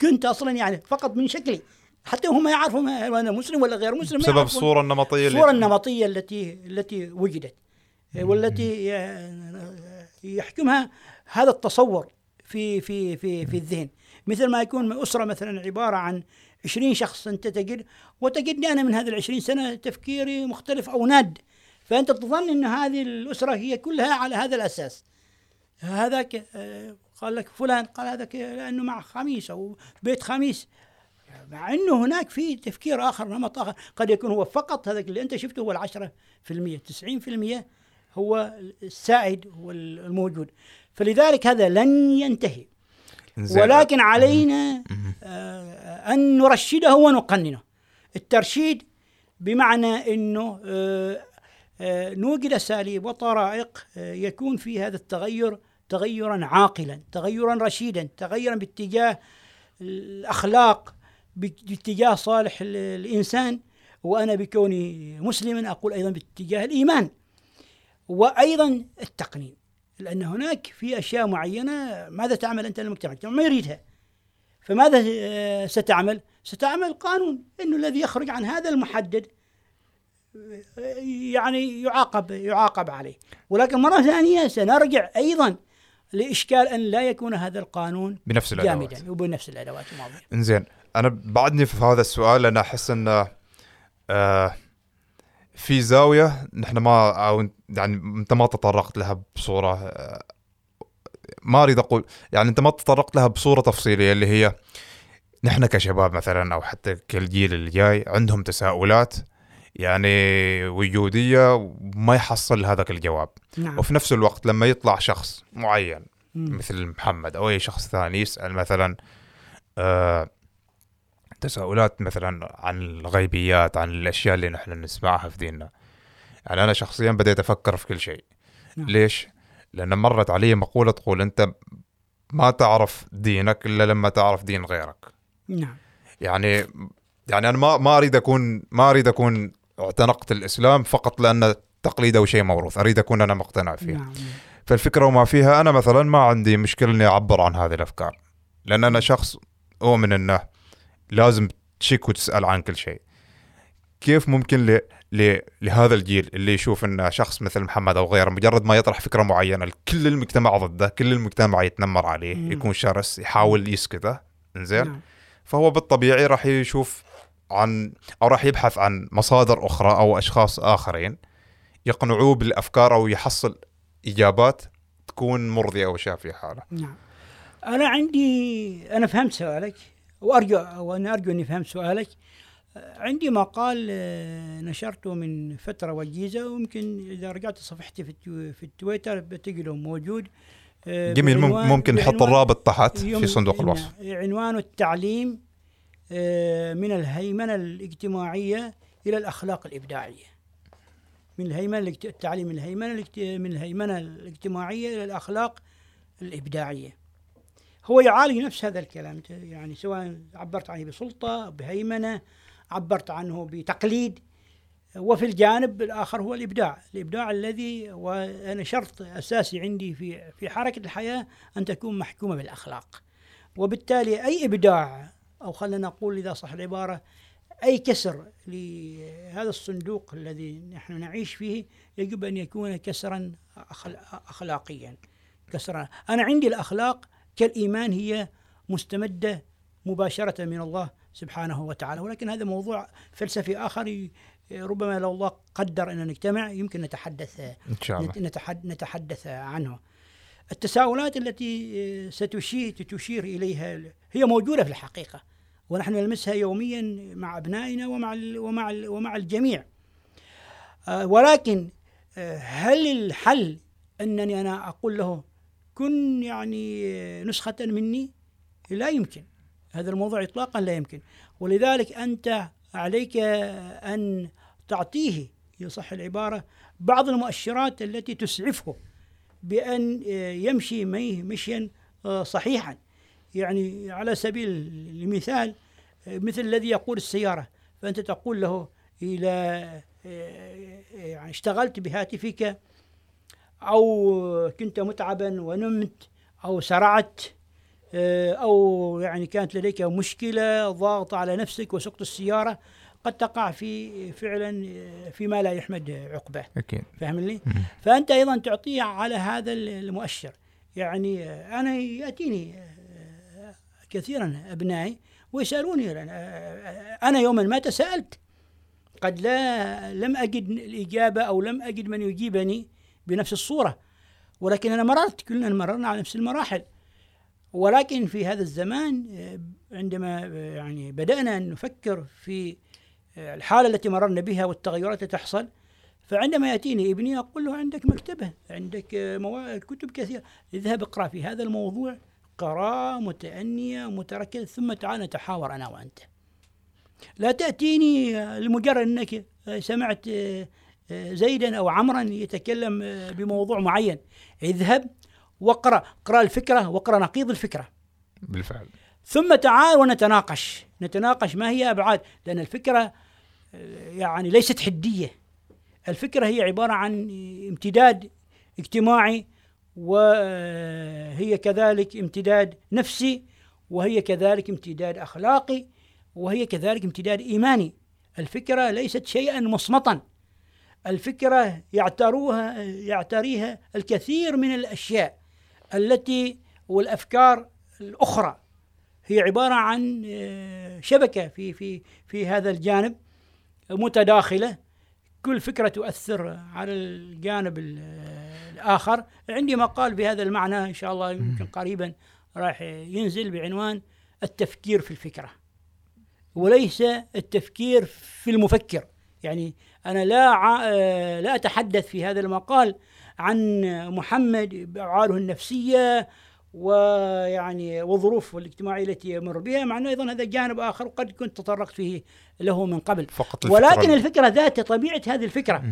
كنت أصلا يعني فقط من شكلي. حتى هم يعرفوا أنا مسلم ولا غير مسلم بسبب الصورة النمطية الصورة النمطية التي التي وجدت. والتي يحكمها هذا التصور في في في في الذهن. مثل ما يكون أسرة مثلا عبارة عن 20 شخص أنت تجد وتجدني أنا من هذه العشرين سنة تفكيري مختلف أو ناد. فأنت تظن أن هذه الأسرة هي كلها على هذا الأساس. هذاك آه، قال لك فلان قال هذاك لأنه مع خميس أو بيت خميس. مع أنه هناك في تفكير آخر نمط آخر. قد يكون هو فقط هذاك اللي أنت شفته هو العشرة في المية تسعين في المية هو السائد هو الموجود فلذلك هذا لن ينتهي. ولكن علينا آه أن نرشده ونقننه. الترشيد بمعنى أنه آه آه نوجد أساليب وطرائق يكون في هذا التغير تغيرا عاقلا تغيرا رشيدا تغيرا باتجاه الأخلاق باتجاه صالح الإنسان. وأنا بكوني مسلما أقول أيضا باتجاه الإيمان. وأيضا التقنين لأن هناك في أشياء معينة ماذا تعمل أنت للمجتمع؟ المجتمع ما يريدها فماذا آه، ستعمل؟ ستعمل قانون أنه الذي يخرج عن هذا المحدد آه، يعني يعاقب يعاقب عليه ولكن مرة ثانية سنرجع أيضا لإشكال أن لا يكون هذا القانون بنفس الأدوات جامدا وبنفس الأدوات الماضية إنزين أنا بعدني في هذا السؤال أنا أحس أنه آه في زاوية نحن ما أو يعني أنت ما تطرقت لها بصورة ما أريد أقول يعني أنت ما تطرقت لها بصورة تفصيلية اللي هي نحن كشباب مثلا أو حتى كالجيل اللي جاي عندهم تساؤلات يعني وجودية وما يحصل هذاك الجواب نعم. وفي نفس الوقت لما يطلع شخص معين مثل محمد أو أي شخص ثاني يسأل مثلا آه تساؤلات مثلا عن الغيبيات عن الأشياء اللي نحن نسمعها في ديننا. يعني أنا شخصيا بديت أفكر في كل شيء. نعم. ليش؟ لأن مرت علي مقولة تقول أنت ما تعرف دينك إلا لما تعرف دين غيرك. نعم. يعني يعني أنا ما ما أريد أكون ما أريد أكون اعتنقت الإسلام فقط لأن تقليد أو شيء موروث. أريد أكون أنا مقتنع فيه. نعم. فالفكرة وما فيها أنا مثلا ما عندي مشكلة إني أعبر عن هذه الأفكار. لأن أنا شخص أؤمن إنه لازم تشيك وتسأل عن كل شيء. كيف ممكن ل... ل... لهذا الجيل اللي يشوف ان شخص مثل محمد أو غيره مجرد ما يطرح فكرة معينة كل المجتمع ضده كل المجتمع يتنمر عليه مم. يكون شرس يحاول يسكته إنزين؟ نعم. فهو بالطبيعي راح يشوف عن أو راح يبحث عن مصادر أخرى أو أشخاص آخرين يقنعوه بالأفكار أو يحصل إجابات تكون مرضية أو شافيه حاله. نعم. أنا عندي أنا فهمت سؤالك. وأرجو وأنا أرجو أني فهمت سؤالك. عندي مقال آه، نشرته من فترة وجيزة ويمكن إذا رجعت صفحتي في في التويتر بتجده موجود آه، جميل. ممكن نحط الرابط تحت في صندوق الوصف. عنوانه التعليم آه، من الهيمنة الاجتماعية إلى الأخلاق الإبداعية. من الهيمنة التعليم من الهيمنة من الهيمنة الاجتماعية إلى الأخلاق الإبداعية. هو يعالج نفس هذا الكلام. يعني سواء عبرت عنه بسلطة بهيمنة عبرت عنه بتقليد. وفي الجانب الآخر هو الإبداع. الإبداع الذي وأنا شرط أساسي عندي في في حركة الحياة أن تكون محكومة بالأخلاق. وبالتالي أي إبداع أو خلينا نقول إذا صح العبارة أي كسر لهذا الصندوق الذي نحن نعيش فيه يجب أن يكون كسرا أخلاقيا. كسرا. أنا عندي الأخلاق كالإيمان هي مستمدة مباشرة من الله سبحانه وتعالى. ولكن هذا موضوع فلسفي آخر ربما لو الله قدر أن نجتمع يمكن نتحدث إن شاء الله. نتحدث عنه. التساؤلات التي ستشير تشير إليها هي موجودة في الحقيقة ونحن نلمسها يوميا مع أبنائنا ومع ومع ومع الجميع. آه، ولكن آه، هل الحل أنني أنا أقول له كن يعني نسخة مني؟ لا يمكن. هذا الموضوع إطلاقا لا يمكن. ولذلك أنت عليك أن تعطيه يصح العبارة بعض المؤشرات التي تسعفه بأن يمشي مشيا صحيحا. يعني على سبيل المثال مثل الذي يقول السيارة فأنت تقول له إلى يعني اشتغلت بهاتفك أو كنت متعبا ونمت أو سرعت آه، أو يعني كانت لديك مشكلة ضاغط على نفسك وسقط السيارة قد تقع في فعلا آه، فيما لا يحمد عقبه أكيد. فاهمني؟ فأنت أيضا تعطيه على هذا المؤشر. يعني آه، أنا يأتيني كثيرا أبنائي ويسألوني أنا يوما ما تساءلت. قد لا لم أجد الإجابة أو لم أجد من يجيبني. بنفس الصورة. ولكن أنا مررت كلنا مررنا على نفس المراحل. ولكن في هذا الزمان عندما يعني بدأنا نفكر في الحالة التي مررنا بها والتغيرات التي تحصل فعندما يأتيني ابني أقول له عندك مكتبة عندك كتب كثيرة. اذهب اقرأ في هذا الموضوع. قراءة متأنية متركزة ثم تعال نتحاور أنا وأنت. لا تأتيني لمجرد أنك سمعت زيدا أو عمرا يتكلم بموضوع معين. اذهب واقرأ اقرأ الفكرة واقرأ نقيض الفكرة. بالفعل. ثم تعال ونتناقش. نتناقش ما هي أبعاد؟ لأن الفكرة يعني ليست حدية. الفكرة هي عبارة عن امتداد اجتماعي وهي كذلك امتداد نفسي وهي كذلك امتداد أخلاقي وهي كذلك امتداد إيماني. الفكرة ليست شيئا مصمتا الفكرة يعتروها يعتريها الكثير من الأشياء التي والأفكار الأخرى. هي عبارة عن آه، شبكة في في في هذا الجانب متداخلة. كل فكرة تؤثر على الجانب الآخر. عندي مقال بهذا المعنى إن شاء الله يمكن قريبا راح ينزل بعنوان التفكير في الفكرة وليس التفكير في المفكر. يعني أنا لا آه، لا أتحدث في هذا المقال عن محمد بأفعاله النفسية ويعني وظروفه الاجتماعية التي يمر بها مع أنه أيضا هذا جانب آخر وقد كنت تطرقت فيه له من قبل. فقط الفكرة ولكن الفكرة ذات طبيعة هذه الفكرة.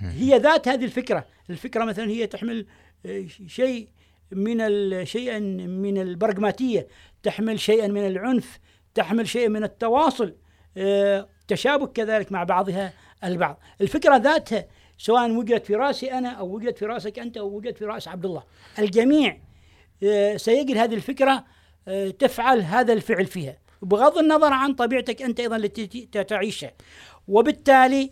هي ذات هذه الفكرة. الفكرة مثلا هي تحمل آه، شيء من شيئا من البرغماتية تحمل شيئا من العنف تحمل شيئا من التواصل آه، تشابك كذلك مع بعضها. البعض. الفكرة ذاتها سواء وجدت في رأسي أنا أو وجدت في رأسك أنت أو وجدت في رأس عبد الله. الجميع آه، سيجد هذه الفكرة آه، تفعل هذا الفعل فيها. بغض النظر عن طبيعتك أنت أيضا التي تعيشها. وبالتالي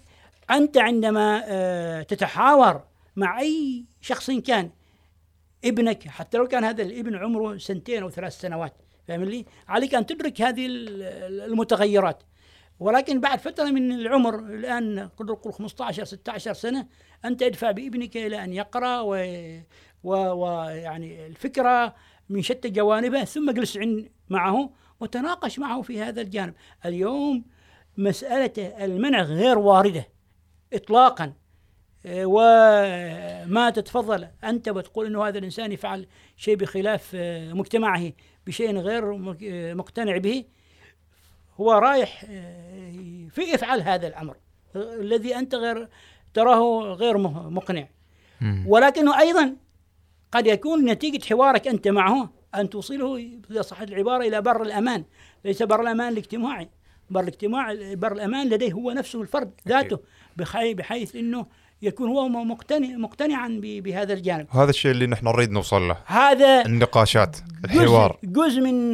أنت عندما آه، تتحاور مع أي شخص كان ابنك حتى لو كان هذا الابن عمره سنتين أو ثلاث سنوات فاهم لي؟ عليك أن تدرك هذه المتغيرات. ولكن بعد فترة من العمر الآن قد نقول 15 16 سنة أنت ادفع بابنك إلى أن يقرأ ويعني و... الفكرة من شتى جوانبها ثم اجلس معه وتناقش معه في هذا الجانب. اليوم مسألة المنع غير واردة إطلاقا. وما تتفضل أنت وتقول أنه هذا الإنسان يفعل شيء بخلاف مجتمعه بشيء غير مقتنع به. هو رايح آه، في افعل هذا الأمر الذي أنت غير تراه غير مقنع. ولكنه أيضا قد يكون نتيجة حوارك أنت معه أن توصله إذا صحت العبارة إلى بر الأمان. ليس بر الأمان الاجتماعي. بر الاجتماع بر الأمان لديه هو نفسه الفرد ذاته بحيث, بحيث أنه يكون هو مقتنع مقتنعا بهذا الجانب. هذا الشيء اللي نحن نريد نوصل له. هذا النقاشات الحوار. جزء, جزء من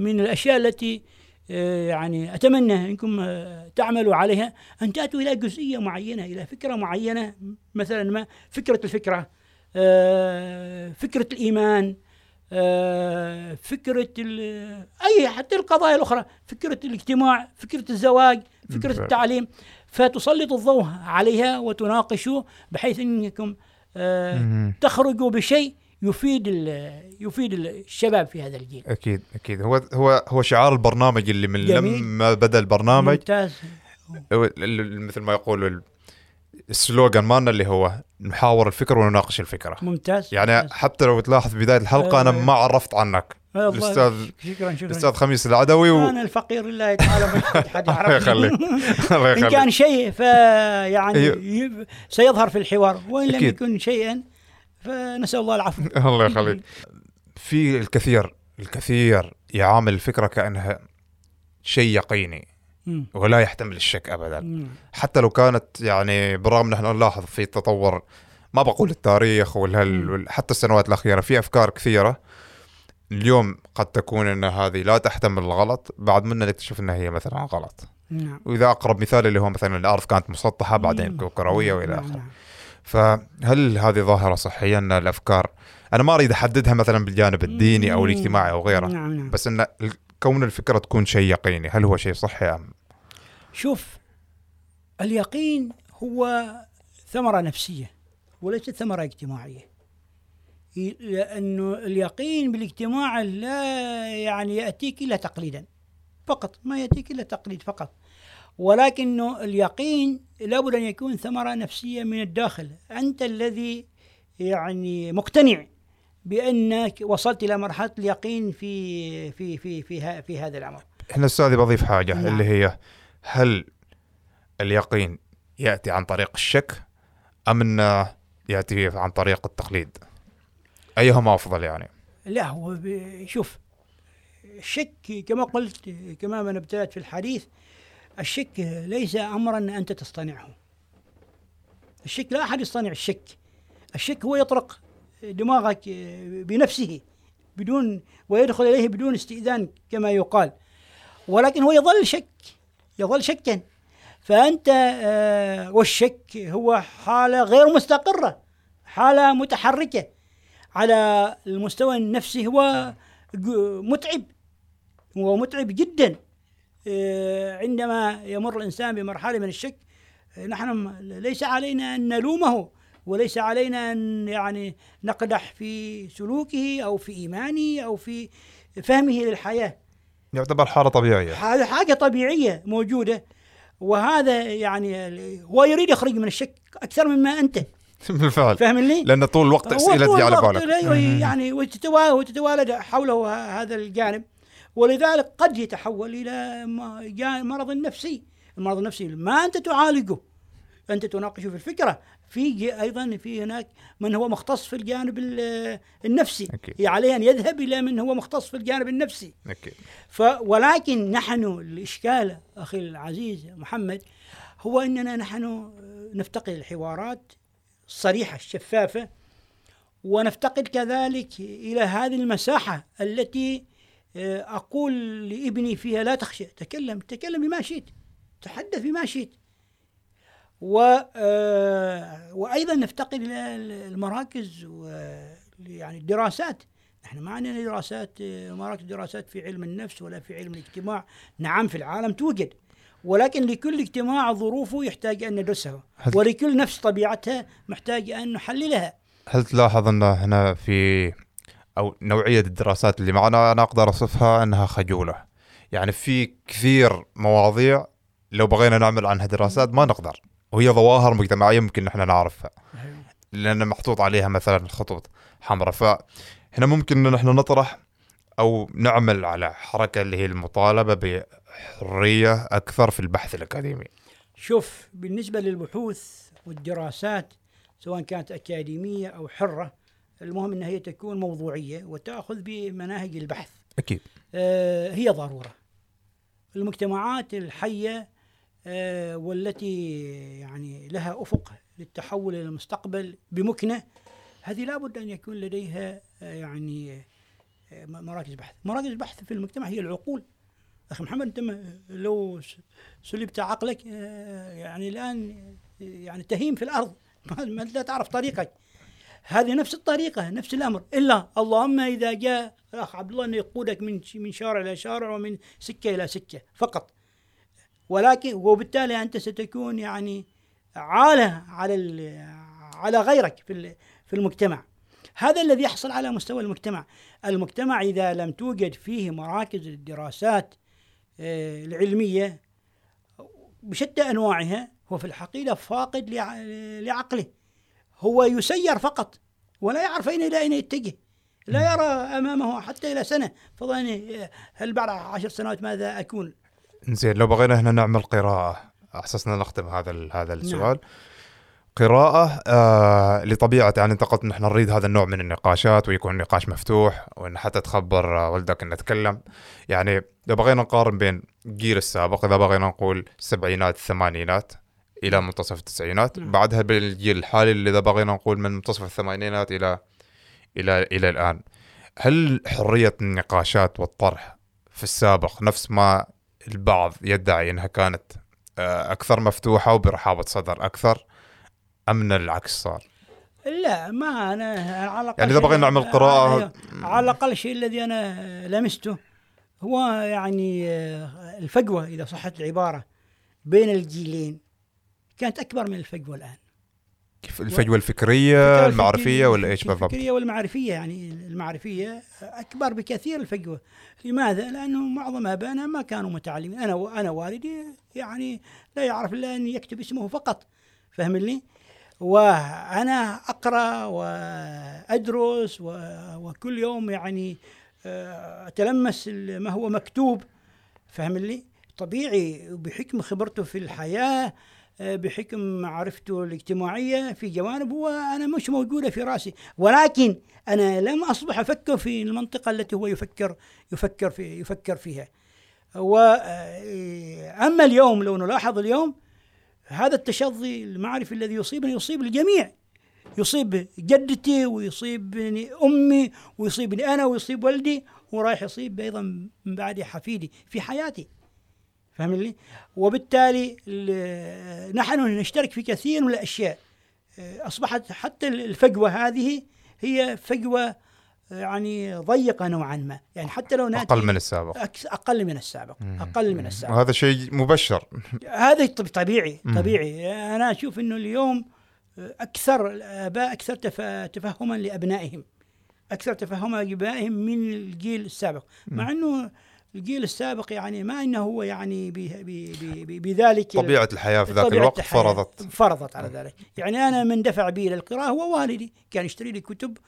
من الأشياء التي آه، يعني أتمنى إنكم آه، تعملوا عليها أن تأتوا إلى جزئية معينة إلى فكرة معينة مثلا ما فكرة الفكرة آه، فكرة الإيمان فكرة أي حتى القضايا الأخرى فكرة الاجتماع فكرة الزواج فكرة التعليم فتسلط الضوء عليها وتناقشوا بحيث إنكم تخرجوا بشيء يفيد يفيد الشباب في هذا الجيل. أكيد أكيد. هو هو هو شعار البرنامج اللي من لما بدأ البرنامج. ممتاز. مثل ما يقولوا السلوغان مالنا اللي هو نحاور الفكرة ونناقش الفكرة. ممتاز. يعني ممتاز. حتى لو تلاحظ في بداية الحلقة أنا ما عرفت عنك. الأستاذ شكرا شكرا. الأستاذ خميس العدوي و... أنا الفقير لله تعالى ما حد الله يخليك. الله يخليك. إن كان شيء فيعني سيظهر في الحوار. وإن لم يكن شيئا فنسأل الله العفو. الله يخليك. في الكثير الكثير يعامل الفكرة كأنها شيء يقيني ولا يحتمل الشك ابدا. حتى لو كانت يعني بالرغم نحن نلاحظ في تطور ما بقول التاريخ ولا حتى السنوات الأخيرة في أفكار كثيرة اليوم قد تكون إن هذه لا تحتمل الغلط بعد منا نكتشف إنها هي مثلا غلط. نعم. وإذا أقرب مثال اللي هو مثلا الأرض كانت مسطحة بعدين كروية وإلى آخره. نعم. فهل هذه ظاهرة صحية أن الأفكار أنا ما أريد أحددها مثلا بالجانب الديني أو الاجتماعي أو غيره نعم نعم. بس أن كون الفكرة تكون شيء يقيني هل هو شيء صحي أم؟ شوف اليقين هو ثمرة نفسية وليست ثمرة اجتماعية. لأنه اليقين بالاجتماع لا يعني يأتيك إلا تقليدا فقط ما يأتيك إلا تقليد فقط. ولكنه اليقين لابد أن يكون ثمرة نفسية من الداخل أنت الذي يعني مقتنع بأنك وصلت إلى مرحلة اليقين في في في في, في هذا الأمر. إحنا أستاذي بضيف حاجة نعم. اللي هي هل اليقين يأتي عن طريق الشك أم إنه يأتي عن طريق التقليد؟ أيهما أفضل يعني؟ لا هو شوف الشك كما قلت كما من ابتدأت في الحديث الشك ليس امرا أنت تصطنعه. الشك لا أحد يصطنع الشك. الشك هو يطرق دماغك بنفسه بدون ويدخل إليه بدون استئذان كما يقال. ولكن هو يظل شك يظل شكا. فأنت آه، والشك هو حالة غير مستقرة حالة متحركة على المستوى النفسي. هو متعب هو متعب جدا. عندما يمر الإنسان بمرحلة من الشك آه، نحن ليس علينا أن نلومه وليس علينا أن يعني نقدح في سلوكه أو في إيمانه أو في فهمه للحياة. يعتبر حالة طبيعية. هذا حاجة طبيعية موجودة وهذا يعني هو يريد يخرج من الشك أكثر مما أنت. بالفعل. فاهم لي؟ لأن طول الوقت أسئلة تجي على بالك. يعني وتتوالد حوله هذا الجانب. ولذلك قد يتحول إلى مرض نفسي. المرض النفسي ما أنت تعالجه. أنت تناقشه في الفكرة. في أيضا في هناك من هو مختص في الجانب النفسي. أكيد. هي عليه أن يذهب إلى من هو مختص في الجانب النفسي. أكيد. ف ولكن نحن الإشكال أخي العزيز محمد هو أننا نحن نفتقد الحوارات الصريحة الشفافة ونفتقد كذلك إلى هذه المساحة التي آه، أقول لابني فيها لا تخشى تكلم تكلم بما شئت تحدث بما شئت. و آه، وأيضا نفتقد إلى المراكز يعني الدراسات. نحن ما عندنا دراسات آه، مراكز دراسات في علم النفس ولا في علم الاجتماع. نعم في العالم توجد ولكن لكل اجتماع ظروفه يحتاج أن ندرسها. ولكل نفس طبيعتها محتاج أن نحللها. هل تلاحظ أن هنا في أو نوعية الدراسات اللي معنا أنا أقدر أصفها إنها خجولة. يعني في كثير مواضيع لو بغينا نعمل عنها دراسات ما نقدر وهي ظواهر مجتمعية ممكن نحن نعرفها. لأن محطوط عليها مثلا خطوط حمراء. فهنا ممكن إن نحن نطرح أو نعمل على حركة اللي هي المطالبة بحرية أكثر في البحث الأكاديمي. شوف بالنسبة للبحوث والدراسات سواء كانت أكاديمية أو حرة المهم أنها هي تكون موضوعية وتأخذ بمناهج البحث. أكيد. آه، هي ضرورة. المجتمعات الحية آه، والتي يعني لها أفق للتحول إلى المستقبل بمكنة هذه لابد أن يكون لديها آه، يعني مراكز بحث. مراكز البحث في المجتمع هي العقول. أخي محمد أنت م- لو سلبت عقلك يعني الآن آه، يعني تهيم في الأرض. ما ما لا تعرف طريقك. هذه نفس الطريقة نفس الأمر. إلا اللهم إذا جاء الأخ عبد الله أنه يقودك من من شارع إلى شارع ومن سكة إلى سكة فقط. ولكن وبالتالي أنت ستكون يعني عالة على على غيرك في في المجتمع. هذا الذي يحصل على مستوى المجتمع. المجتمع إذا لم توجد فيه مراكز الدراسات آه، العلمية بشتى أنواعها هو في الحقيقة فاقد لع- لعقله. هو يسير فقط ولا يعرف أين إلى أين يتجه لا يرى أمامه حتى إلى سنة. فضلا هل بعد عشر سنوات ماذا أكون؟ زين لو بغينا هنا نعمل قراءة أساسنا نختم هذا هذا نعم. السؤال. قراءة آه لطبيعة يعني انت قلت نحن نريد هذا النوع من النقاشات ويكون نقاش مفتوح وإن حتى تخبر آه، ولدك إن نتكلم. يعني لو بغينا نقارن بين الجيل السابق إذا بغينا نقول السبعينات الثمانينات إلى منتصف التسعينات نعم. بعدها بالجيل الحالي اللي إذا بغينا نقول من منتصف الثمانينات إلى إلى إلى الآن هل حرية النقاشات والطرح في السابق نفس ما البعض يدعي إنها كانت آه، أكثر مفتوحة وبرحابة صدر أكثر أم إن العكس صار؟ لا ما أنا على الأقل يعني إذا بغينا نعمل قراءة- أيوه. على الأقل الشيء الذي أنا لمسته هو يعني آه، الفجوة إذا صحت العبارة بين الجيلين كانت أكبر من الفجوة الآن كيف الفجوة الفكرية المعرفية ولا إيش بالضبط؟ الفكرية والمعرفية يعني المعرفية أكبر بكثير الفجوة لماذا؟ لأنه معظم آبائنا ما كانوا متعلمين أنا أنا والدي يعني لا يعرف إلا أن يكتب اسمه فقط فهمني؟ وأنا أقرأ وأدرس و- وكل يوم يعني آه، أتلمس ال- ما هو مكتوب فهمني؟ طبيعي بحكم خبرته في الحياة آه، بحكم معرفته الاجتماعية في جوانب هو أنا مش موجودة في رأسي. ولكن أنا لم أصبح أفكر في المنطقة التي هو يفكر يفكر في يفكر فيها. وأما اليوم لو نلاحظ اليوم هذا التشظي المعرفي الذي يصيبني يصيب الجميع. يصيب جدتي ويصيبني أمي ويصيبني أنا ويصيب ولدي ورايح يصيب أيضا من بعد حفيدي في حياتي. فهمني؟ وبالتالي ال- نحن نشترك في كثير من الأشياء. آه، أصبحت حتى الفجوة هذه هي فجوة آه، يعني ضيقة نوعا ما. يعني حتى لو نأتي أقل من السابق. أقل من السابق. أقل من السابق. وهذا شيء مبشر. هذا طب- طبيعي. طبيعي. أنا أشوف إنه اليوم أكثر الآباء أكثر تف- تفهما لأبنائهم. أكثر تفهما لأبنائهم من الجيل السابق. مع إنه الجيل السابق يعني ما إنه هو يعني بذلك طبيعة الحياة في ذاك الوقت الحياة فرضت. فرضت على ذلك. يعني أنا من دفع بي للقراءة هو والدي كان يشتري لي كتب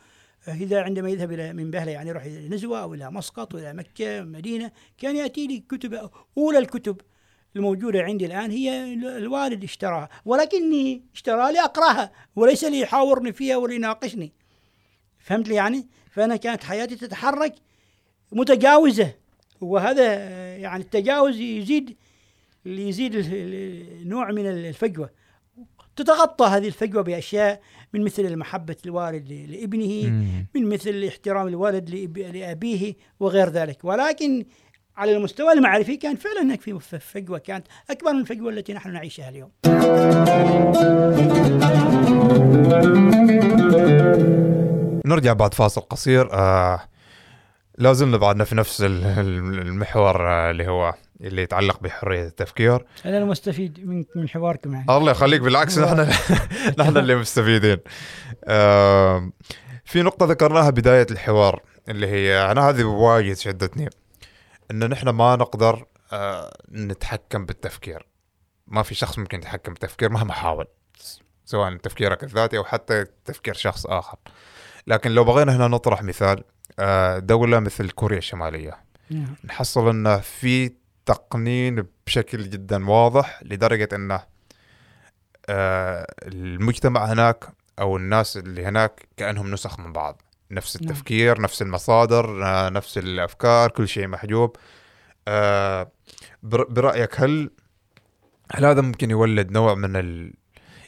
آه، إذا عندما يذهب إلى من بهلة يعني يروح إلى نزوة أو إلى مسقط وإلى مكة مدينة كان يأتي لي كتب أولى الكتب الموجودة عندي الآن هي ال- الوالد اشتراها ولكني اشتراها لأقرأها وليس ليحاورني فيها وليناقشني. فهمت لي يعني؟ فأنا كانت حياتي تتحرك متجاوزة. وهذا يعني التجاوز يزيد يزيد نوع من الفجوة. تتغطى هذه الفجوة بأشياء من مثل المحبة الوالد لابنه مم. من مثل احترام الوالد لأبيه وغير ذلك. ولكن على المستوى المعرفي كان فعلا هناك في ف- فجوة كانت أكبر من الفجوة التي نحن نعيشها اليوم. نرجع بعد فاصل قصير. آه لازلنا بعدنا في نفس ال- ال- المحور آه اللي هو اللي يتعلق بحرية التفكير. أنا المستفيد من من حواركم يعني. الله يخليك بالعكس نحن نحن اللي مستفيدين. في نقطة ذكرناها بداية الحوار اللي هي أنا هذه وايد شدتني إن نحن ما نقدر آه نتحكم بالتفكير. ما في شخص ممكن يتحكم بالتفكير مهما حاول سواء تفكيرك الذاتي أو حتى تفكير شخص آخر. لكن لو بغينا هنا نطرح مثال دولة مثل كوريا الشمالية نعم. نحصل إنه في تقنين بشكل جدا واضح لدرجة إنه آه، المجتمع هناك أو الناس اللي هناك كأنهم نسخ من بعض نفس نعم. التفكير نفس المصادر آه، نفس الأفكار كل شيء محجوب آه، بر- برأيك هل هل هذا ممكن يولد نوع من ال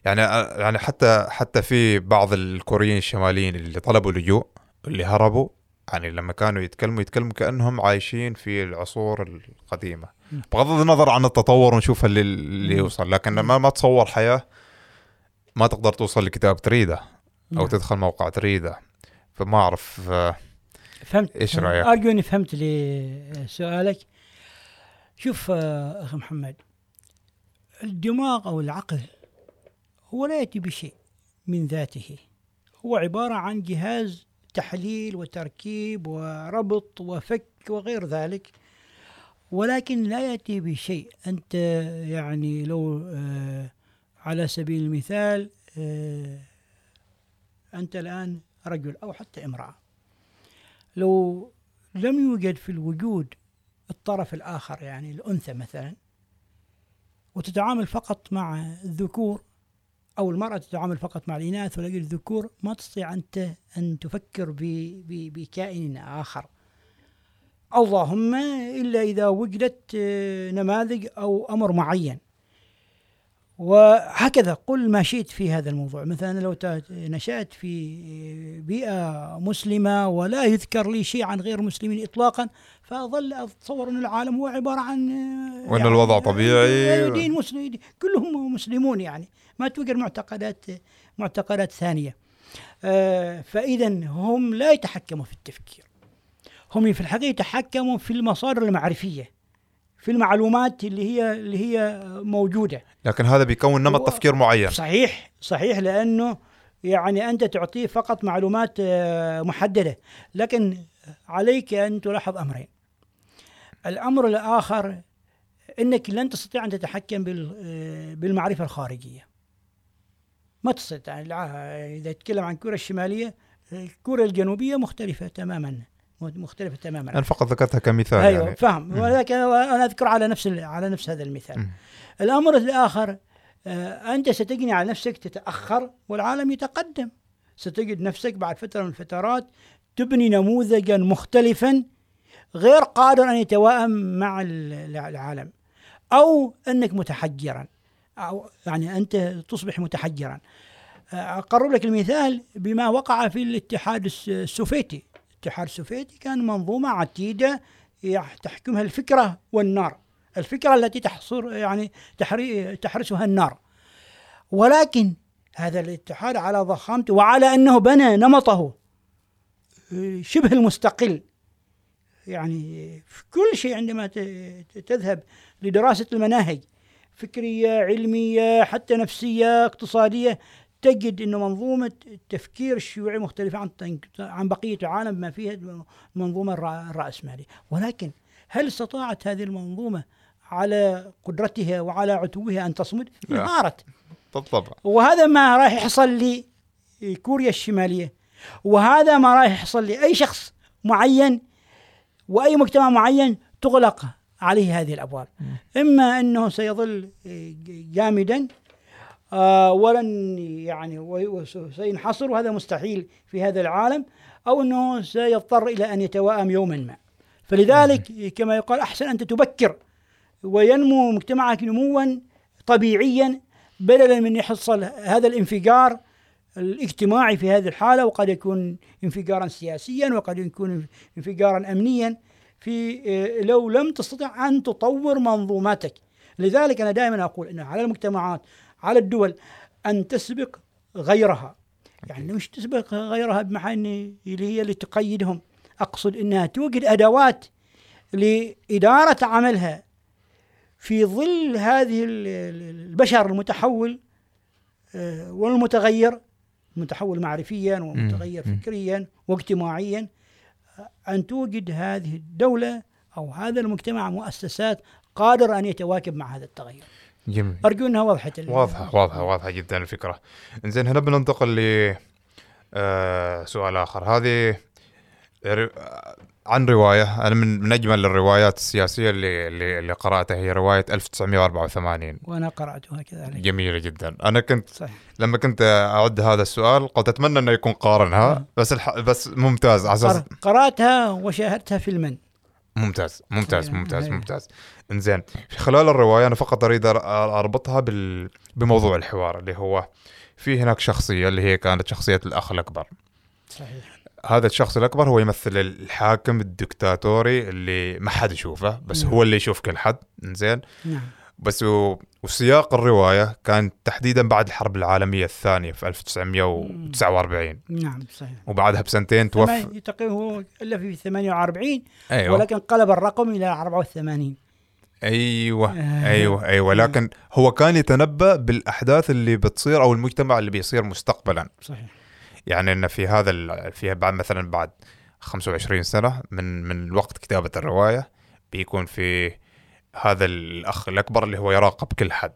يعني يعني حتى حتى في بعض الكوريين الشماليين اللي طلبوا لجوء اللي هربوا يعني لما كانوا يتكلموا يتكلموا كأنهم عايشين في العصور القديمة. بغض النظر عن التطور ونشوف اللي, اللي. يوصل لكن ما ما تصور حياة ما تقدر توصل لكتاب تريده أو نعم. تدخل موقع تريده فما أعرف آه، فهمت إيش رأيك؟ أرجو إني فهمت لي سؤالك شوف آه، أخي محمد الدماغ أو العقل هو لا يأتي بشيء من ذاته هو عبارة عن جهاز تحليل وتركيب وربط وفك وغير ذلك. ولكن لا يأتي بشيء. أنت يعني لو آه، على سبيل المثال آه، أنت الآن رجل أو حتى امرأة. لو لم يوجد في الوجود الطرف الآخر يعني الأنثى مثلا وتتعامل فقط مع الذكور أو المرأة تتعامل فقط مع الإناث ولكن الذكور ما تستطيع أنت أن تفكر بكائن آخر. اللهم إلا إذا وجدت آه، نماذج أو أمر معين. وهكذا قل ما شئت في هذا الموضوع. مثلا لو نشأت في بيئة مسلمة ولا يذكر لي شيء عن غير المسلمين إطلاقا فأظل أتصور أن العالم هو عبارة عن وأن الوضع طبيعي. دين مسلم كلهم مسلمون يعني ما توجد معتقدات معتقدات ثانية. آه، فإذا هم لا يتحكموا في التفكير. هم في الحقيقة يتحكموا في المصادر المعرفية. في المعلومات اللي هي اللي هي موجودة. لكن هذا بيكون نمط تفكير معين. صحيح صحيح لأنه يعني أنت تعطيه فقط معلومات آه، محددة. لكن عليك أن تلاحظ أمرين. الأمر الآخر إنك لن تستطيع أن تتحكم آه، بالمعرفة الخارجية. ما تستطيع. إذا تتكلم عن كوريا الشمالية الكوريا الجنوبية مختلفة تماما. مختلفة تماما. أنا فقط ذكرتها كمثال أيوه يعني. فاهم مم. ولكن أنا أذكر على نفس على نفس هذا المثال. مم. الأمر الآخر آه، أنت ستجني على نفسك تتأخر والعالم يتقدم. ستجد نفسك بعد فترة من الفترات تبني نموذجا مختلفا غير قادر أن يتوائم مع ال- العالم. أو أنك متحجرا. أو يعني أنت تصبح متحجرا. آه، أقرب لك المثال بما وقع في الاتحاد الس- السوفيتي. الاتحاد السوفيتي كان منظومة عتيدة يح- تحكمها الفكرة والنار. الفكرة التي تحصر يعني تحرسها النار. ولكن هذا الاتحاد على ضخامته وعلى أنه بنى نمطه آه، شبه المستقل. يعني في كل شيء عندما تذهب لدراسة المناهج فكرية علمية حتى نفسية اقتصادية تجد إنه منظومة التفكير الشيوعي مختلفة عن عن بقية العالم بما فيها المنظومه الرأ- الراسماليه ولكن هل استطاعت هذه المنظومة على قدرتها وعلى عتوها أن تصمد؟ انهارت. بالطبع وهذا ما راح يحصل لكوريا الشمالية. وهذا ما راح يحصل لاي شخص معين وأي مجتمع معين تغلق عليه هذه الأبواب. إما إنه سيظل جامدا ولن يعني وي- وس- سينحصر. وهذا مستحيل في هذا العالم أو إنه سيضطر إلى أن يتوائم يوما ما. فلذلك كما يقال أحسن أن تبكر وينمو مجتمعك نموا طبيعيا بدلا من يحصل هذا الانفجار الاجتماعي في هذه الحالة وقد يكون انفجارا سياسيا وقد يكون انفجارا أمنيا. في آه، لو لم تستطع أن تطور منظوماتك. لذلك أنا دائما أقول أن على المجتمعات على الدول أن تسبق غيرها يعني مش تسبق غيرها بمعنى اللي هي اللي تقيدهم أقصد أنها توجد أدوات لإدارة عملها في ظل هذه ال- ال- البشر المتحول آه، والمتغير متحول معرفيا ومتغير. فكريا واجتماعيا أن توجد هذه الدولة أو هذا المجتمع مؤسسات قادر أن يتواكب مع هذا التغير. جميل. ارجو انها وضحت واضحة واضحة واضحة جدا الفكرة. إنزين هنا بننتقل ل آه، سؤال آخر. هذه ر- عن رواية أنا من من أجمل الروايات السياسية اللي اللي, اللي قرأتها هي رواية 1984 وأنا قراتها كذلك جميلة جدا. أنا كنت صحيح. لما كنت أعد هذا السؤال قلت أتمنى أنه يكون قارنها آه. بس الح... بس ممتاز. على أساس قر- قرأتها وشاهدتها فيلما ممتاز ممتاز صحيح. ممتاز أيوة. ممتاز إنزين في خلال الرواية أنا فقط أريد أربطها بال... بموضوع الحوار اللي هو في هناك شخصية اللي هي كانت شخصية الأخ الأكبر صحيح هذا الشخص الأكبر هو يمثل الحاكم الدكتاتوري اللي ما حد يشوفه بس نعم. هو اللي يشوف كل حد إنزين نعم بس و... وسياق الرواية كان تحديدا بعد الحرب العالمية الثانية في 1949 نعم صحيح. وبعدها بسنتين توفى. تقريبا هو الف في 48 أيوه. ولكن قلب الرقم إلى 84 أيوه آه. أيوه أيوه. لكن هو كان يتنبأ بالأحداث اللي بتصير أو المجتمع اللي بيصير مستقبلا. صحيح. يعني ان في هذا ال... فيها بعد مثلا بعد 25 سنة من من وقت كتابة الرواية بيكون في هذا الأخ الأكبر اللي هو يراقب كل حد.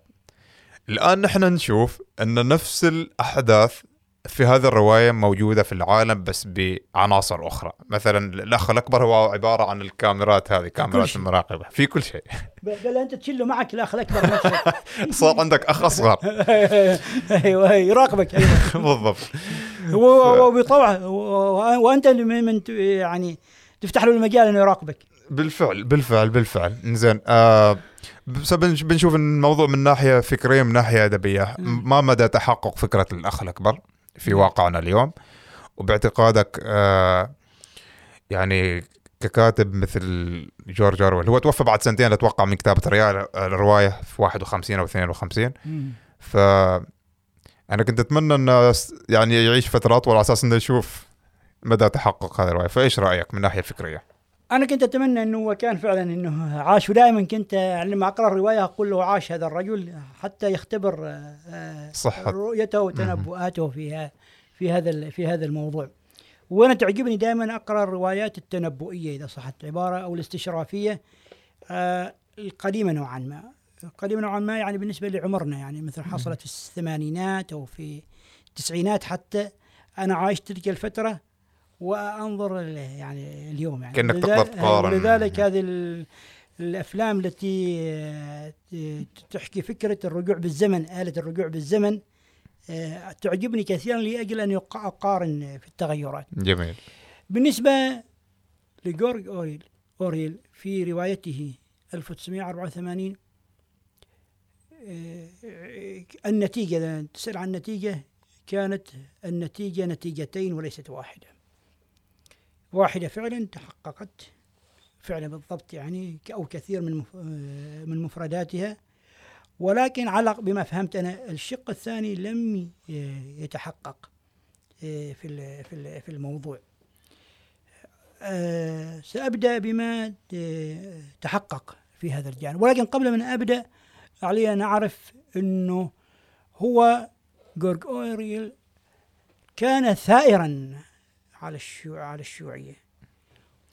الآن نحن نشوف أن نفس الأحداث في هذه الرواية موجودة في العالم بس بعناصر أخرى. مثلا الأخ الأكبر هو عبارة عن الكاميرات هذه كاميرات شيء. المراقبة. في كل شيء. بل أنت تشيله معك الأخ الأكبر نفسه. صار عندك أخ أصغر. أيوه يراقبك. أيوه. بالضبط. هو هو بيطوع و- وأنت اللي من يعني تفتح له المجال إنه يراقبك. بالفعل بالفعل بالفعل زين آه بس بنش- بنشوف الموضوع من ناحية فكرية من ناحية أدبية. ما مدى تحقق فكرة الأخ الأكبر في. واقعنا اليوم وباعتقادك آه يعني ككاتب مثل جورج أورويل هو توفى بعد سنتين أتوقع من كتابة الرواية في 51 أو 52 ف أنا كنت أتمنى انه يعني يعيش فتره اطول على أساس إنه يشوف مدى تحقق هذه الرواية فإيش رأيك من الناحيه الفكريه؟ أنا كنت أتمنى إنه هو كان فعلا إنه عاش ودائما كنت لما أقرأ الرواية أقول له عاش هذا الرجل حتى يختبر آه، صحة. رؤيته وتنبؤاته في في هذا في هذا الموضوع. وأنا تعجبني دائما أقرأ الروايات التنبؤية إذا صحت العبارة أو الاستشرافية آه، القديمة نوعا ما. قديمه نوعا ما يعني بالنسبة لعمرنا يعني مثل حصلت في الثمانينات أو في التسعينات حتى أنا عايشت تلك الفترة وأنظر يعني اليوم يعني ولذا- تقدر تقارن. ولذلك هذه ال- الأفلام التي تحكي فكرة الرجوع بالزمن آلة الرجوع بالزمن آه، تعجبني كثيرا لأجل أن أقارن في التغيرات. جميل بالنسبة لجورج أوريل أوريل في روايته 1984 آه، النتيجة تسأل عن النتيجة كانت النتيجة نتيجتين وليست واحدة. واحدة فعلا تحققت فعلا بالضبط يعني أو كثير من آه، من مفرداتها ولكن على بما فهمت أنا الشق الثاني لم ي- يتحقق آه، في في ال- في الموضوع. آه، سأبدأ بما آه، تحقق في هذا الجانب ولكن قبل من أبدأ علي أن أعرف أنه هو جورج أوريل كان ثائرا على الشيوع على الشيوعية.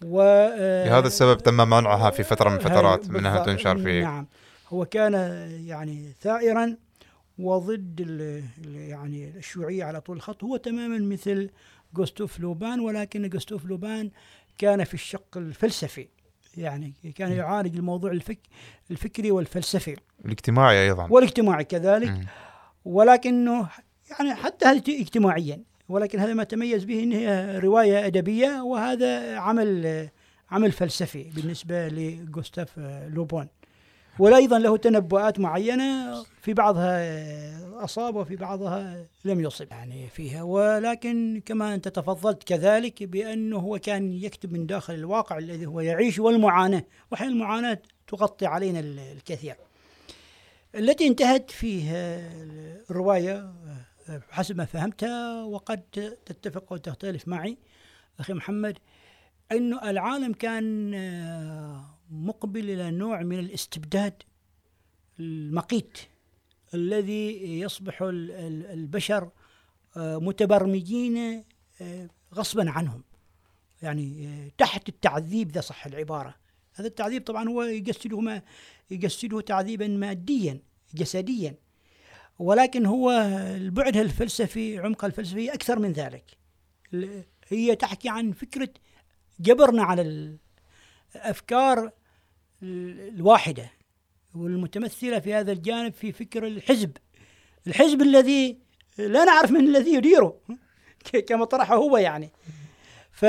و آه، لهذا السبب تم منعها في فترة من الفترات هاي من انها. تنشر في نعم. هو كان يعني ثائرا وضد ال يعني الشيوعية على طول الخط. هو تماما مثل جوستوف لوبان ولكن جوستوف لوبان كان في الشق الفلسفي. يعني كان يعالج الموضوع الفك الفكري والفلسفي. الاجتماعي أيضا. والاجتماعي كذلك. ولكنه يعني حتى اجتماعيا؟ ولكن هذا ما تميز به إن هي رواية أدبية وهذا عمل عمل فلسفي بالنسبة لجوستاف لوبون. وأيضا له تنبؤات معينة في بعضها أصاب وفي بعضها لم يصب. يعني فيها. ولكن كما أنت تفضلت كذلك بأنه هو كان يكتب من داخل الواقع الذي هو يعيش والمعاناة. واحيانا المعاناة تغطي علينا ال- الكثير. التي انتهت فيه الرواية حسب ما فهمتها وقد تتفق وتختلف معي أخي محمد إنه العالم كان آه، مقبل إلى نوع من الاستبداد المقيت الذي يصبح ال- ال- البشر آه، متبرمجين آه، غصبا عنهم. يعني تحت التعذيب إذا صح العبارة. هذا التعذيب طبعا هو يجسده ما يجسده تعذيبا ماديا جسديا. ولكن هو البعد الفلسفي عمق الفلسفي أكثر من ذلك. هي تحكي عن فكرة جبرنا على الأفكار الواحدة والمتمثلة في هذا الجانب في فكر الحزب. الحزب الذي لا نعرف من الذي يديره كما طرحه هو يعني. ف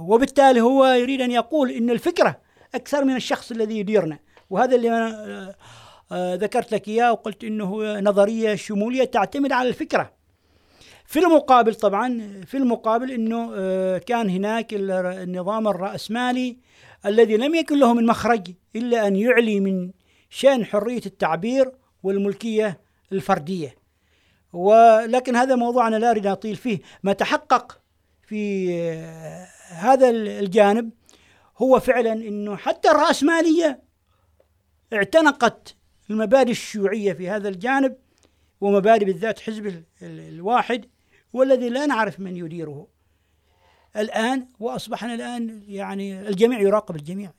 وبالتالي هو يريد أن يقول إن الفكرة أكثر من الشخص الذي يديرنا. وهذا اللي أنا ذكرت لك إياه وقلت إنه نظرية شمولية تعتمد على الفكرة. في المقابل طبعا في المقابل إنه آه، كان هناك النظام الرأسمالي الذي لم يكن له من مخرج إلا أن يعلي من شأن حرية التعبير والملكية الفردية. ولكن هذا موضوع أنا لا أريد أطيل فيه. ما تحقق في آه، هذا الجانب هو فعلا أنه حتى الرأسمالية اعتنقت المبادئ الشيوعية في هذا الجانب ومبادئ بالذات حزب الواحد والذي لا نعرف من يديره. الآن وأصبحنا الآن يعني الجميع يراقب الجميع.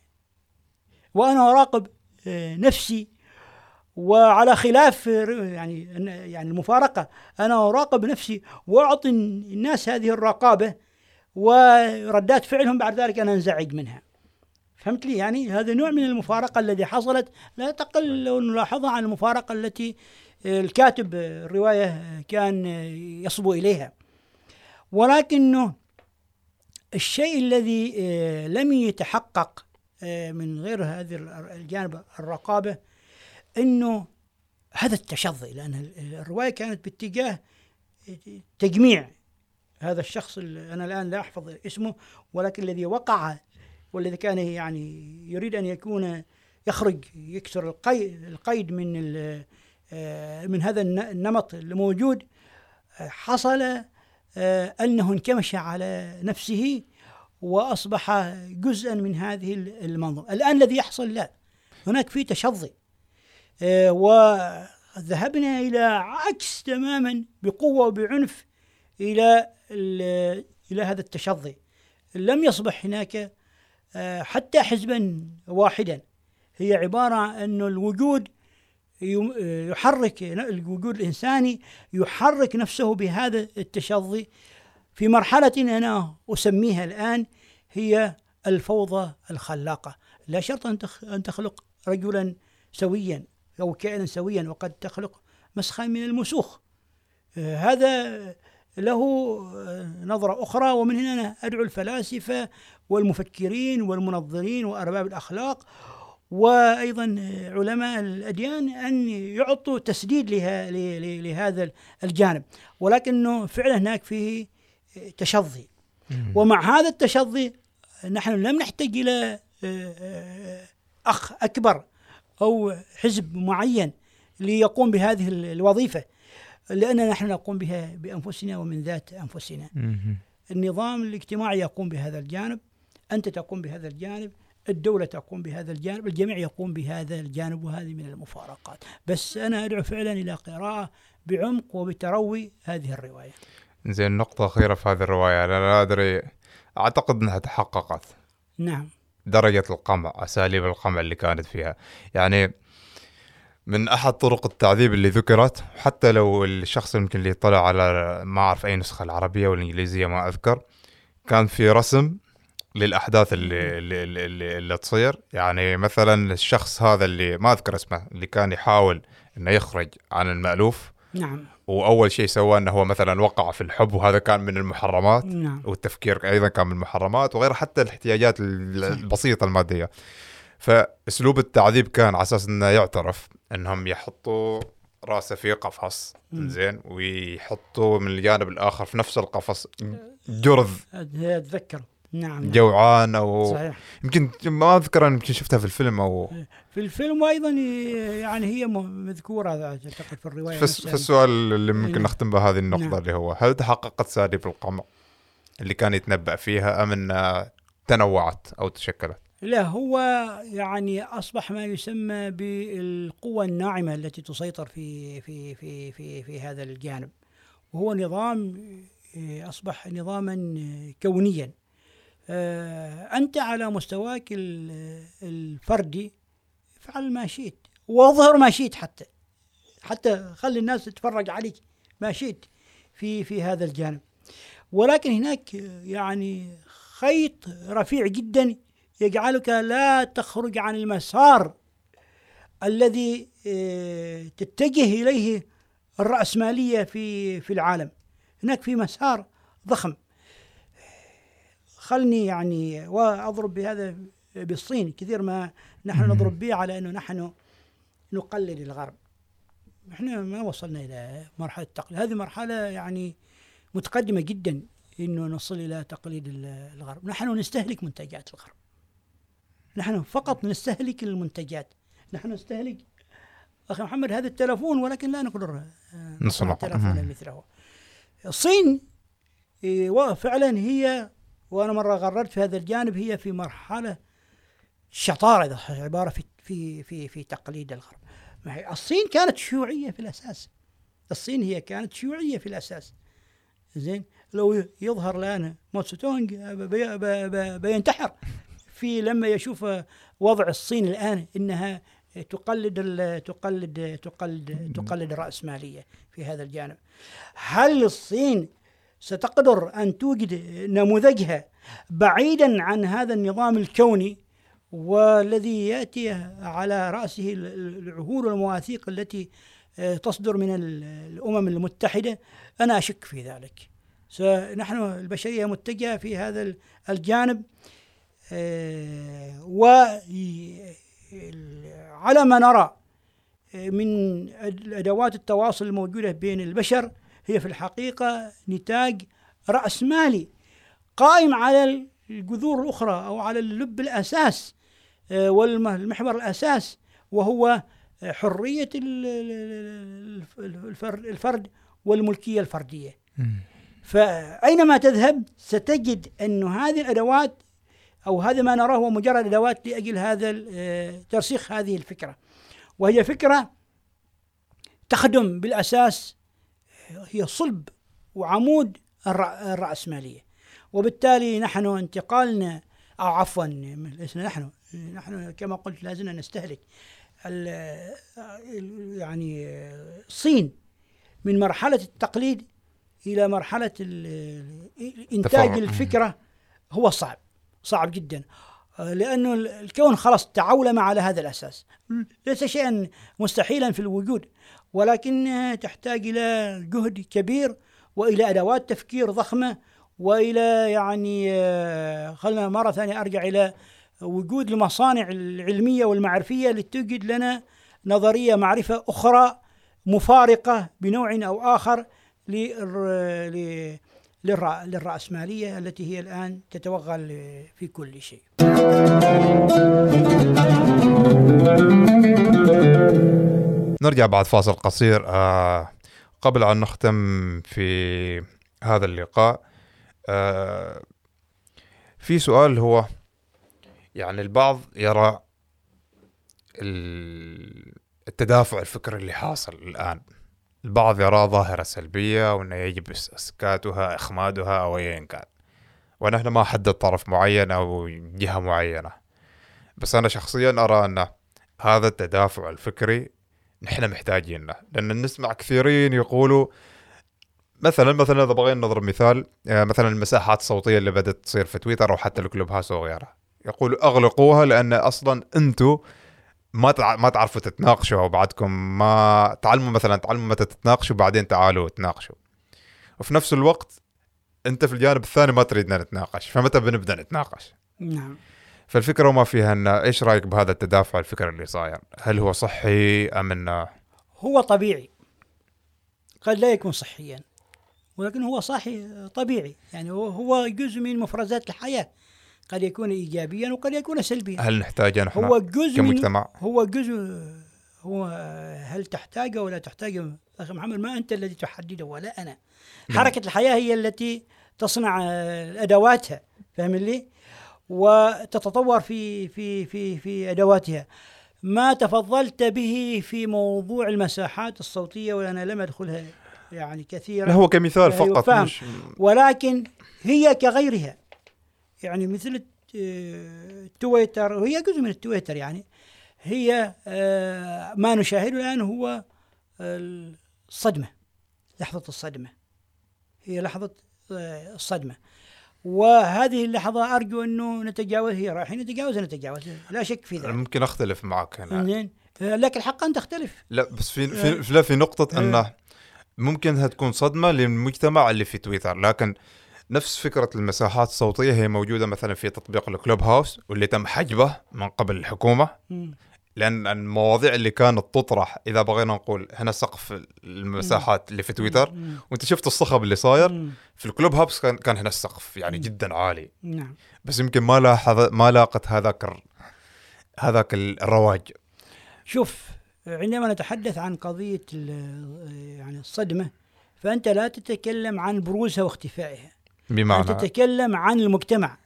وأنا أراقب آه، نفسي وعلى خلاف يعني يعني المفارقة. أنا أراقب نفسي وأعطي الناس هذه الرقابة وردات فعلهم بعد ذلك أنا أنزعج منها. فهمت لي؟ يعني هذا نوع من المفارقة الذي حصلت. لا تقل لو نلاحظها عن المفارقة التي الكاتب الرواية كان يصبو إليها. ولكنه الشيء الذي آه، لم يتحقق آه، من غير هذه الجانب الرقابة أنه هذا التشظي لأن الرواية كانت باتجاه تجميع هذا الشخص أنا الآن لا أحفظ اسمه ولكن الذي وقع والذي كان يعني يريد أن يكون يخرج يكسر القيد من آه، من هذا النمط الموجود. آه، حصل آه، أنه انكمش على نفسه وأصبح جزءا من هذه المنظومة. الآن الذي يحصل لا. هناك في تشظي وذهبنا إلى عكس تماما بقوة وبعنف إلى إلى هذا التشظي. لم يصبح هناك حتى حزبا واحدا. هي عبارة عن أن الوجود يحرك الوجود الإنساني يحرك نفسه بهذا التشظي. في مرحلة أنا أسميها الآن هي الفوضى الخلاقة. لا شرط أن تخلق رجلا سويا أو كائنا سويا وقد تخلق مسخا من المسوخ. هذا له نظرة أخرى ومن هنا أنا أدعو الفلاسفة والمفكرين والمنظرين وأرباب الأخلاق وأيضا علماء الأديان أن يعطوا تسديد لها لهذا الجانب. ولكنه فعلا هناك فيه تشظي. ومع هذا التشظي نحن لم نحتاج إلى آه، آه، أخ أكبر أو حزب معين ليقوم بهذه الوظيفة. لأننا نحن نقوم بها بأنفسنا ومن ذات أنفسنا. النظام الاجتماعي يقوم بهذا الجانب أنت تقوم بهذا الجانب الدولة تقوم بهذا الجانب الجميع يقوم بهذا الجانب وهذه من المفارقات. بس أنا أدعو فعلا إلى قراءة بعمق وبتروي هذه الرواية. زين نقطة أخيرة في هذه الرواية. أنا لا أدري أعتقد أنها تحققت. نعم. درجة القمع أساليب القمع اللي كانت فيها. يعني من أحد طرق التعذيب اللي ذكرت حتى لو الشخص يمكن اللي يطلع على ما أعرف أي نسخة العربية والإنجليزية ما أذكر كان في رسم للأحداث اللي اللي, اللي, اللي تصير. يعني مثلا الشخص هذا اللي ما أذكر اسمه اللي كان يحاول إنه يخرج عن المألوف. نعم. وأول شيء سواه إنه هو مثلا وقع في الحب وهذا كان من المحرمات. نعم. والتفكير أيضا كان من المحرمات وغير حتى الاحتياجات البسيطة المادية. فأسلوب التعذيب كان على أساس إنه يعترف إنهم يحطوا راسه في قفص زين ويحطوه من الجانب الآخر في نفس القفص جرذ اتذكر نعم جوعان أو صحيح يمكن ما أذكر يمكن شفتها في الفيلم أو في الفيلم وأيضا يعني هي مذكورة أعتقد في الرواية في, السؤال اللي ممكن إيه. نختم به هذه النقطة نعم. اللي هو هل تحققت سالفه القمع اللي كان يتنبأ فيها أم إنها تنوعت أو تشكلت؟ لا هو يعني أصبح ما يسمى بالقوة الناعمة التي تسيطر في في في في في هذا الجانب. وهو نظام أصبح نظاما كونيا. آه، أنت على مستواك الفردي افعل ما شئت واظهر ما شئت حتى. حتى خلي الناس تتفرج عليك ما شئت في في هذا الجانب. ولكن هناك يعني خيط رفيع جدا يجعلك لا تخرج عن المسار الذي آه، تتجه إليه الرأسمالية في في العالم. هناك في مسار ضخم. خلني يعني وأضرب بهذا بالصين. كثير ما نحن نضرب به على أنه نحن نقلد الغرب. إحنا ما وصلنا إلى مرحلة التقليد. هذه مرحلة يعني متقدمة جدا إنه نصل إلى تقليد الغرب. نحن نستهلك منتجات الغرب. نحن فقط نستهلك المنتجات. نحن نستهلك أخي محمد هذا التلفون ولكن لا نقدر نصنع تلفون مثله. الصين إيه، فعلا هي وأنا مرة غردت في هذا الجانب هي في مرحلة شطارة اذا عبارة في في في في تقليد الغرب. الصين كانت شيوعية في الأساس. الصين هي كانت شيوعية في الأساس. زين؟ لو يظهر الآن موتسو بينتحر. في لما يشوف وضع الصين الآن إنها تقلد تقلد تقلد تقلد الرأسمالية في هذا الجانب. هل الصين ستقدر أن توجد نموذجها بعيدا عن هذا النظام الكوني والذي يأتي على رأسه العهود والمواثيق التي آه، تصدر من الأمم المتحدة؟ أنا أشك في ذلك. نحن البشرية متجهة في هذا الجانب. وعلى ما نرى آه، من أدوات التواصل الموجودة بين البشر هي في الحقيقة نتاج رأسمالي قائم على الجذور الأخرى أو على اللب الأساس آه، والمحور الأساس وهو حرية الفرد والملكية الفردية. فأينما تذهب ستجد أن هذه الأدوات أو هذا ما نراه هو مجرد أدوات لأجل هذا آه، ترسيخ هذه الفكرة. وهي فكرة تخدم بالأساس هي صلب وعمود الرأسمالية. وبالتالي نحن انتقالنا أو عفوا لسنا نحن نحن كما قلت لازلنا نستهلك يعني الصين من مرحلة التقليد إلى مرحلة إنتاج الفكرة. هو صعب. صعب جدا. لأنه الكون خلاص تعولم على هذا الأساس. ليس شيئا مستحيلا في الوجود ولكنها تحتاج إلى جهد كبير وإلى أدوات تفكير ضخمة وإلى يعني آه، خلنا مرة ثانية أرجع إلى وجود المصانع العلمية والمعرفية لتوجد لنا نظرية معرفة أخرى مفارقة بنوع أو آخر للرأسمالية التي هي الآن تتوغل في كل شيء. نرجع بعد فاصل قصير آه قبل أن نختم في هذا اللقاء آه في سؤال هو يعني البعض يرى التدافع الفكري اللي حاصل الآن. البعض يرى ظاهرة سلبية وأنه يجب إسكاتها إخمادها أو أيا كان. ونحن ما حدد طرف معين أو جهة معينة. بس أنا شخصيا أرى أن هذا التدافع الفكري نحن محتاجينه. لأن نسمع كثيرين يقولوا مثلا مثلا إذا بغينا نضرب مثال آه، مثلا المساحات الصوتية اللي بدأت تصير في تويتر أو حتى الكلوب هاوس وغيرها يقولوا أغلقوها لأن أصلا أنتم ما تع... ما تعرفوا تتناقشوا بعدكم ما تعلموا مثلا تعلموا متى تتناقشوا بعدين تعالوا تناقشوا. وفي نفس الوقت أنت في الجانب الثاني ما تريدنا نتناقش فمتى بنبدأ نتناقش؟ نعم. فالفكرة ما فيها إن إيش رأيك بهذا التدافع الفكري اللي صاير؟ هل هو صحي أم إنه؟ هو طبيعي. قد لا يكون صحيا ولكن هو صحي طبيعي. يعني هو جزء من مفرزات الحياة. قد يكون ايجابيا وقد يكون سلبيا. هل نحتاج نحن هو جزء كمجتمع؟ هو جزء هو هل تحتاجه ولا تحتاجه أخي محمد ما أنت الذي تحدده ولا أنا. نعم. حركة الحياة هي التي تصنع أدواتها فاهم لي وتتطور في في في في أدواتها. ما تفضلت به في موضوع المساحات الصوتية وأنا لم أدخلها يعني كثيرا. هو كمثال فقط مش ولكن هي كغيرها. يعني مثل تويتر وهي جزء من التويتر يعني هي آه، ما نشاهده الآن هو الصدمة لحظة الصدمة هي لحظة آه، الصدمة. وهذه اللحظة أرجو أنه نتجاوز هي رايحين نتجاوزها نتجاوزها لا شك في ذلك. ممكن أختلف معك هنا آه، لك الحق أن تختلف. لا بس في في في, نقطة أنه ممكن تكون صدمة للمجتمع اللي في تويتر لكن نفس فكرة المساحات الصوتية هي موجودة مثلا في تطبيق ال Clubhouse واللي تم حجبه من قبل الحكومة. مم. لأن المواضيع اللي كانت تطرح إذا بغينا نقول هنا سقف المساحات اللي في تويتر. وأنت شفت الصخب اللي صاير. في ال Clubhouse كان كان هنا السقف يعني جدا عالي. نعم. بس يمكن ما لاحظ ما لاقت هذاك هذاك الرواج. شوف عندما نتحدث عن قضية ال- يعني الصدمة فأنت لا تتكلم عن بروزها واختفائها. بمعنى. تتكلم عن المجتمع.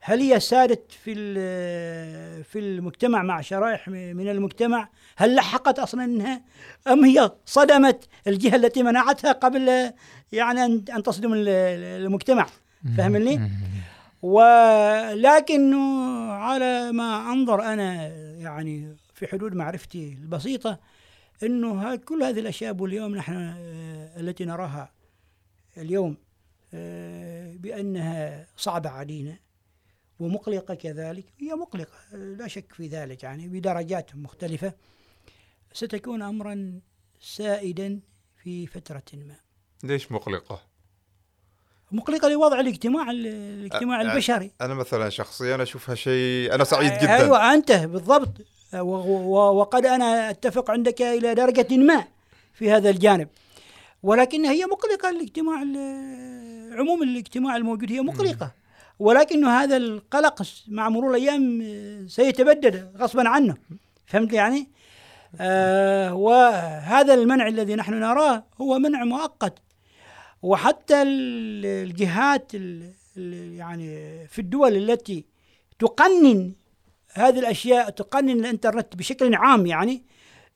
هل هي سادت في ال- في المجتمع مع شرائح من المجتمع؟ هل لحقت أصلا إنها؟ أم هي صدمت الجهة التي منعتها قبل يعني أن تصدم ال- المجتمع؟ فهمني؟ ولكنه على ما أنظر أنا يعني في حدود معرفتي البسيطة إنه كل هذه الأشياء واليوم نحن آه، التي نراها اليوم بأنها صعبة علينا ومقلقة كذلك. هي مقلقة آه، لا شك في ذلك يعني بدرجات مختلفة. ستكون امرا سائدا في فترة ما. ليش مقلقة؟ مقلقة لوضع الاجتماع الاجتماع أ- البشري. أنا مثلا شخصيا اشوفها شيء أنا سعيد جدا. أيوه أنت بالضبط. وقد أنا أتفق عندك إلى درجة ما في هذا الجانب. ولكن هي مقلقة الاجتماع ال- عموم الاجتماع الموجود هي مقلقة. ولكن هذا القلق مع مرور الأيام سيتبدد غصبا عنه. فهمت يعني؟ آه وهذا المنع الذي نحن نراه هو منع مؤقت. وحتى ال- الجهات ال- ال- يعني في الدول التي تقنن هذه الأشياء تقنن الإنترنت بشكل عام يعني آه،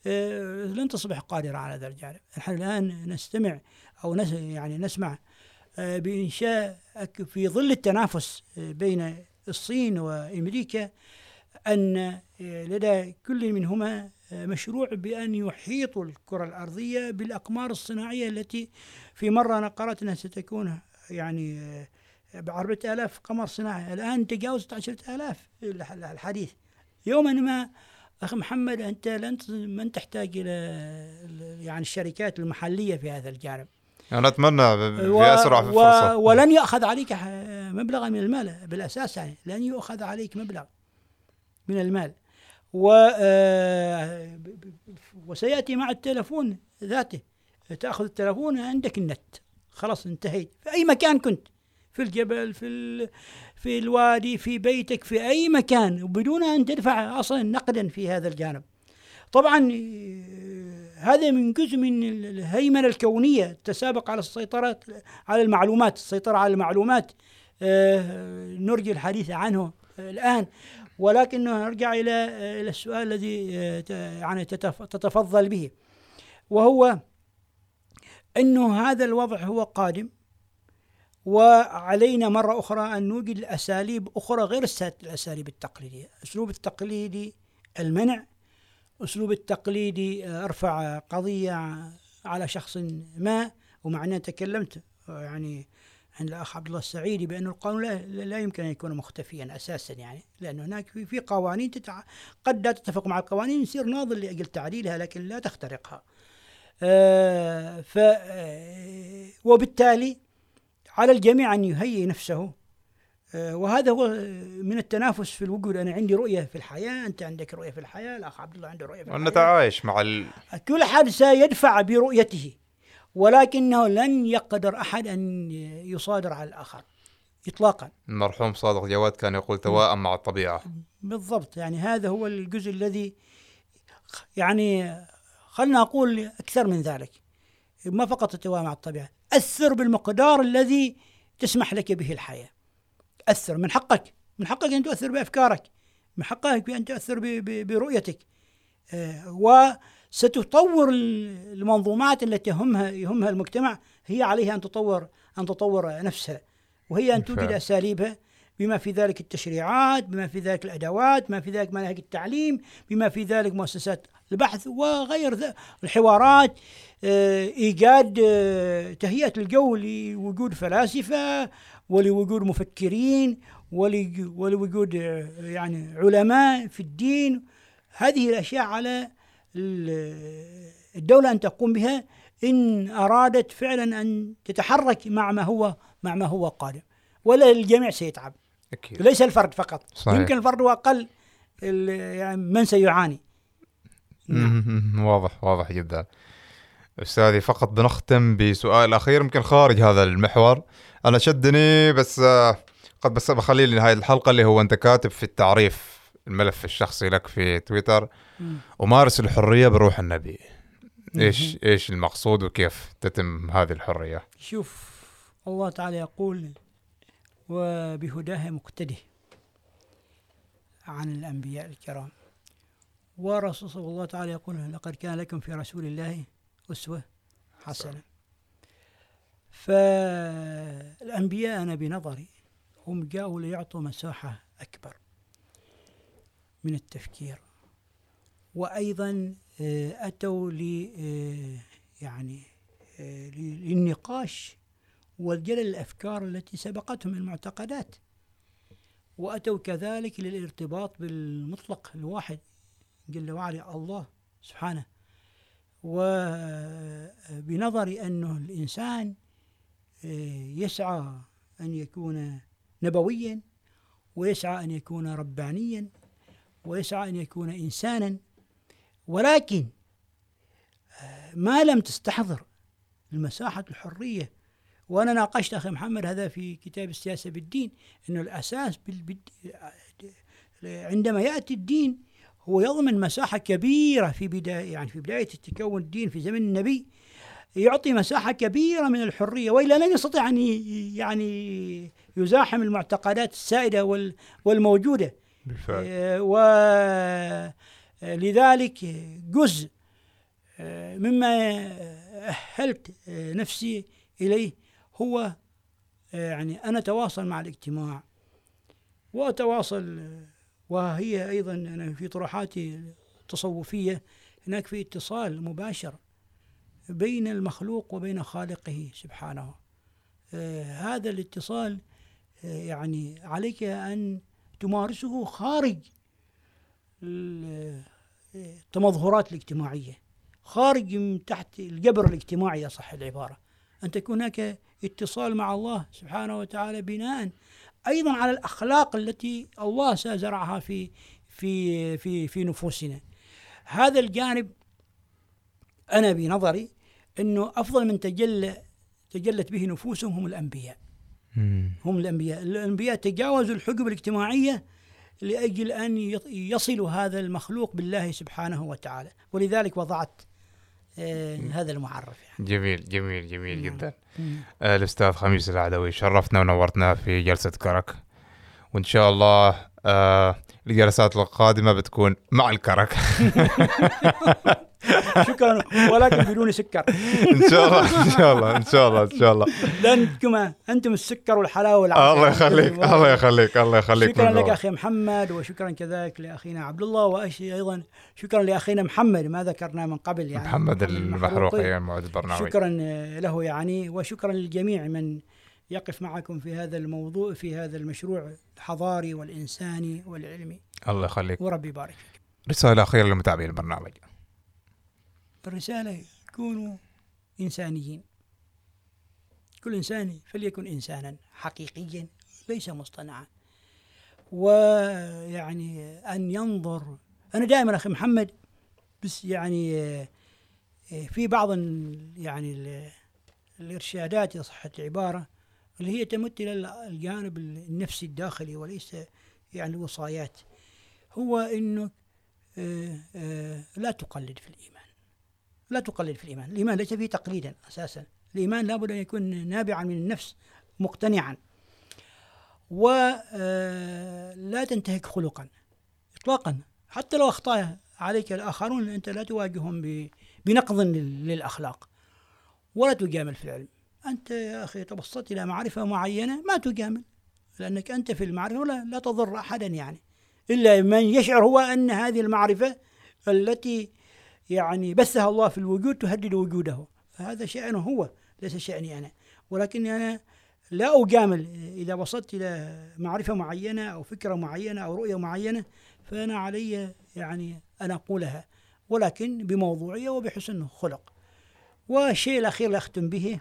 لن تصبح قادرة على هذا الجانب، نحن الآن نستمع أو نس يعني نسمع آه، بانشاء أك- في ظل التنافس آه، بين الصين وأمريكا أن آه، لدى كل منهما آه، مشروع بأن يحيطوا الكرة الأرضية بالأقمار الصناعية التي في مرة أنا قرات انها ستكون يعني آه، بعربة آلاف قمر صناعي. الآن تجاوزت عشرة آلاف الح- الحديث. يوما ما أخي محمد أنت لن من تحتاج إلى ال- يعني الشركات المحلية في هذا الجانب؟ أنا أتمنى ب- في و- فرصة. ولن يأخذ عليك مبلغا من المال. بالأساس يعني لن يؤخذ عليك مبلغ من المال. و آه، وسيأتي مع التلفون ذاته. تأخذ التلفون عندك النت. خلاص انتهيت. في أي مكان كنت. في الجبل في ال... في الوادي في بيتك في أي مكان وبدون أن تدفع أصلا نقدا في هذا الجانب. طبعا آه، هذا من جزء من ال- الهيمنة الكونية التسابق على السيطرة على المعلومات السيطرة على المعلومات. آه، نرجي الحديث عنه آه، الآن. ولكن نرجع إلى السؤال الذي يعني تتف- تتفضل به. وهو أنه هذا الوضع هو قادم. وعلينا مرة أخرى أن نوجد أساليب أخرى غير الأساليب التقليدية. أسلوب التقليدي المنع أسلوب التقليدي أرفع قضية على شخص ما ومع أني تكلمت يعني عند الأخ عبد الله السعيدي بأن القانون لا, لا يمكن أن يكون مختفيا أساسا يعني لأن هناك في, في قوانين تتع... قد لا تتفق مع القوانين يصير ناظر لأجل تعديلها لكن لا تخترقها. آه ف آه، وبالتالي على الجميع أن يهيئ نفسه. آه، وهذا هو من التنافس في الوجود. أنا عندي رؤية في الحياة أنت عندك رؤية في الحياة الأخ عبد الله عنده رؤية في الحياة. ونتعايش مع ال... كل أحد سيدفع برؤيته ولكنه لن يقدر أحد أن يصادر على الآخر إطلاقا. المرحوم صادق جواد كان يقول توائم مع الطبيعة. بالضبط. يعني هذا هو الجزء الذي يعني خلنا أقول أكثر من ذلك. ما فقط التواء مع الطبيعة أثر بالمقدار الذي تسمح لك به الحياة أثر من حقك من حقك أن تؤثر بأفكارك من حقك بأن تؤثر برؤيتك آه، وستطور ال- المنظومات التي يهمها يهمها المجتمع هي عليها أن تطور أن تطور نفسها وهي أن توجد. أساليبها بما في ذلك التشريعات بما في ذلك الأدوات بما في ذلك مناهج التعليم بما في ذلك مؤسسات البحث وغير الحوارات آه، إيجاد آه، تهيئة الجو لوجود فلاسفة ولوجود مفكرين ولوجود آه، يعني علماء في الدين. هذه الأشياء على الدولة أن تقوم بها إن أرادت فعلا أن تتحرك مع ما هو مع ما هو قادم. ولا الجميع سيتعب. أكيد. ليس الفرد فقط. صحيح. يمكن الفرد هو أقل يعني من سيعاني. نعم. واضح واضح جدا. أستاذي فقط بنختم بسؤال أخير يمكن خارج هذا المحور. أنا شدني بس آه، قد بس بخليه لنهايه الحلقة اللي هو أنت كاتب في التعريف الملف الشخصي لك في تويتر. ومارس الحرية بروح النبي. إيش إيش المقصود وكيف تتم هذه الحرية؟ شوف الله تعالى يقول وبهداه مقتده عن الأنبياء الكرام. ورسول صلى الله تعالى يقول لقد كان لكم في رسول الله أسوة حسنة. فالأنبياء أنا بنظري هم جاءوا ليعطوا مساحة أكبر من التفكير وأيضا آه، أتوا ل آه، يعني آه، للنقاش والجلل الأفكار التي سبقتهم المعتقدات. وأتوا كذلك للارتباط بالمطلق الواحد جل وعلا الله سبحانه. وبنظري أنه الإنسان آه، يسعى أن يكون نبويا ويسعى أن يكون ربانيا ويسعى أن يكون إنسانا. ولكن آه، ما لم تستحضر المساحة الحرية وأنا ناقشت أخي محمد هذا في كتاب السياسة بالدين أنه الأساس عندما يأتي الدين هو يضمن مساحة كبيرة في بداية يعني في بداية تكون الدين في زمن النبي يعطي مساحة كبيرة من الحرية وإلا لن يستطيع أن يعني يزاحم المعتقدات السائدة والموجودة. بالفعل. آه، ولذلك جزء آه، مما أهلت آه، نفسي إليه هو يعني أنا أتواصل مع الاجتماع وأتواصل وهي أيضا أنا في طروحاتي التصوفية هناك في اتصال مباشر بين المخلوق وبين خالقه سبحانه. آه هذا الاتصال آه يعني عليك أن تمارسه خارج التمظهرات الاجتماعية خارج من تحت الجبر الاجتماعي صح العبارة. أن تكون هناك اتصال مع الله سبحانه وتعالى بناء أيضا على الأخلاق التي الله سيزرعها في في في في نفوسنا. هذا الجانب أنا بنظري إنه أفضل من تجلى تجلت به نفوسهم هم الأنبياء. هم الأنبياء. الأنبياء تجاوزوا الحجب الاجتماعية لأجل أن يصلوا هذا المخلوق بالله سبحانه وتعالى. ولذلك وضعت هذا المعرف يعني. جميل جميل جميل نعم. جدا آه الأستاذ خميس العدوي شرفتنا ونورتنا في جلسة كرك وإن شاء الله آه الجلسات القادمة بتكون مع الكرك. شكرا. ولكن بدون سكر. إن شاء الله إن شاء الله إن شاء الله إن شاء الله. لانكم أنتم السكر والحلاوة والعافية. الله يخليك الله يخليك الله يخليك شكرا لك أخي محمد وشكرا كذلك لأخينا عبد الله وأيضا شكرا لأخينا محمد ما ذكرنا من قبل يعني. محمد المحروقي معد البرنامج. شكرا له يعني وشكرا للجميع من يقف معكم في هذا الموضوع في هذا المشروع الحضاري والإنساني والعلمي. الله يخليك. وربي يبارك فيك. رسالة أخيرة لمتابعي البرنامج. الرسالة كونوا إنسانيين. كل إنسان فليكن إنسانا حقيقيا ليس مصطنعا. ويعني أن ينظر أنا دائما أخي محمد بس يعني في بعض يعني الإرشادات إذا صحت العبارة اللي هي تمت إلى الجانب النفسي الداخلي وليس يعني الوصايات. هو أنه آه، آه، لا تقلد في الإيمان. لا تقلد في الإيمان. الإيمان ليس فيه تقليدا أساسا. الإيمان لابد أن يكون نابعا من النفس مقتنعا. ولا آه، تنتهك خلقا إطلاقا. حتى لو أخطأ عليك الآخرون أنت لا تواجههم بنقض للأخلاق. ولا تجامل في العلم. أنت يا أخي توصلت إلى معرفة معينة ما تجامل لأنك أنت في المعرفة ولا لا تضر أحدا يعني. إلا من يشعر هو أن هذه المعرفة التي يعني بثها الله في الوجود تهدد وجوده. فهذا شأنه هو ليس شأني أنا. ولكني أنا لا أجامل. إذا وصلت إلى معرفة معينة أو فكرة معينة أو رؤية معينة فأنا علي يعني أن أقولها ولكن بموضوعية وبحسن خلق. والشيء الأخير اللي أختم به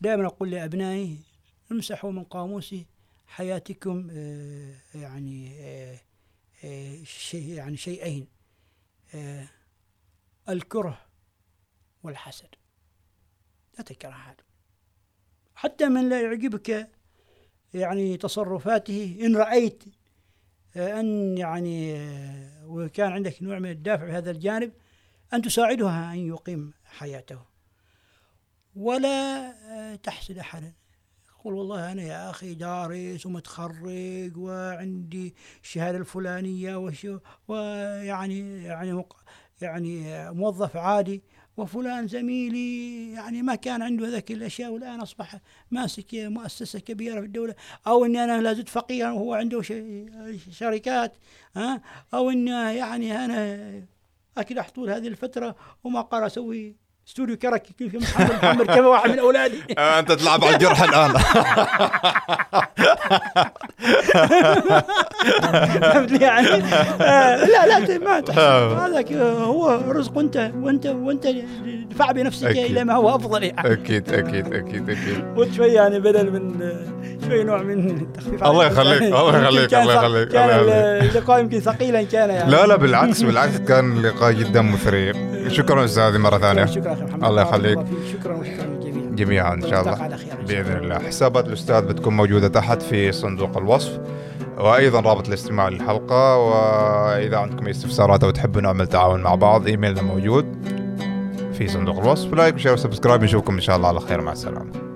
دائما أقول لأبنائي امسحوا من قاموس حياتكم آه، يعني آه، آه، شيء يعني شيئين الكره والحسد. لا تكره هذا حتى من لا يعجبك يعني تصرفاته إن رأيت أن يعني وكان عندك نوع من الدافع في هذا الجانب أن تساعدها أن يقيم حياته. ولا تحسد أحدا. قل والله أنا يا أخي دارس ومتخرج وعندي الشهادة الفلانية وشو ويعني يعني يعني موظف عادي وفلان زميلي يعني ما كان عنده ذاك الأشياء والآن أصبح ماسك مؤسسة كبيرة في الدولة. أو إني أنا لا زلت فقيرا وهو عنده شركات ها؟ أو اني يعني أنا اكلح طول هذه الفترة وما قرر أسوي استوديو كرك كيف محمد محمد كما واحد من أولادي؟ آه، أنت تلعب على الجرح الآن. يعني؟ آه، لا لا ما آه. هذا هو رزق وانت وانت وأنت ادفع بنفسك إلى ما هو أفضل يعني. أكيد أكيد أكيد أكيد. وشوي يعني بدل من شوي نوع من التخفيف الله يخليك الله يخليك الله يخليك كان اللقاء يمكن ثقيلا كان يعني. لا لا بالعكس بالعكس كان لقاء جدا مثري شكرا أستاذي مرة ثانية. شكرا. محمد الله يخليك. شكرا وشكرا للجميع جميعا إن شاء الله. بإذن الله. حسابات الأستاذ بتكون موجودة تحت في صندوق الوصف. وأيضا رابط الاستماع للحلقة. وإذا عندكم استفسارات أو تحبوا نعمل تعاون مع بعض إيميلنا موجود في صندوق الوصف. like و share و subscribe نشوفكم إن شاء الله على خير. مع السلامة.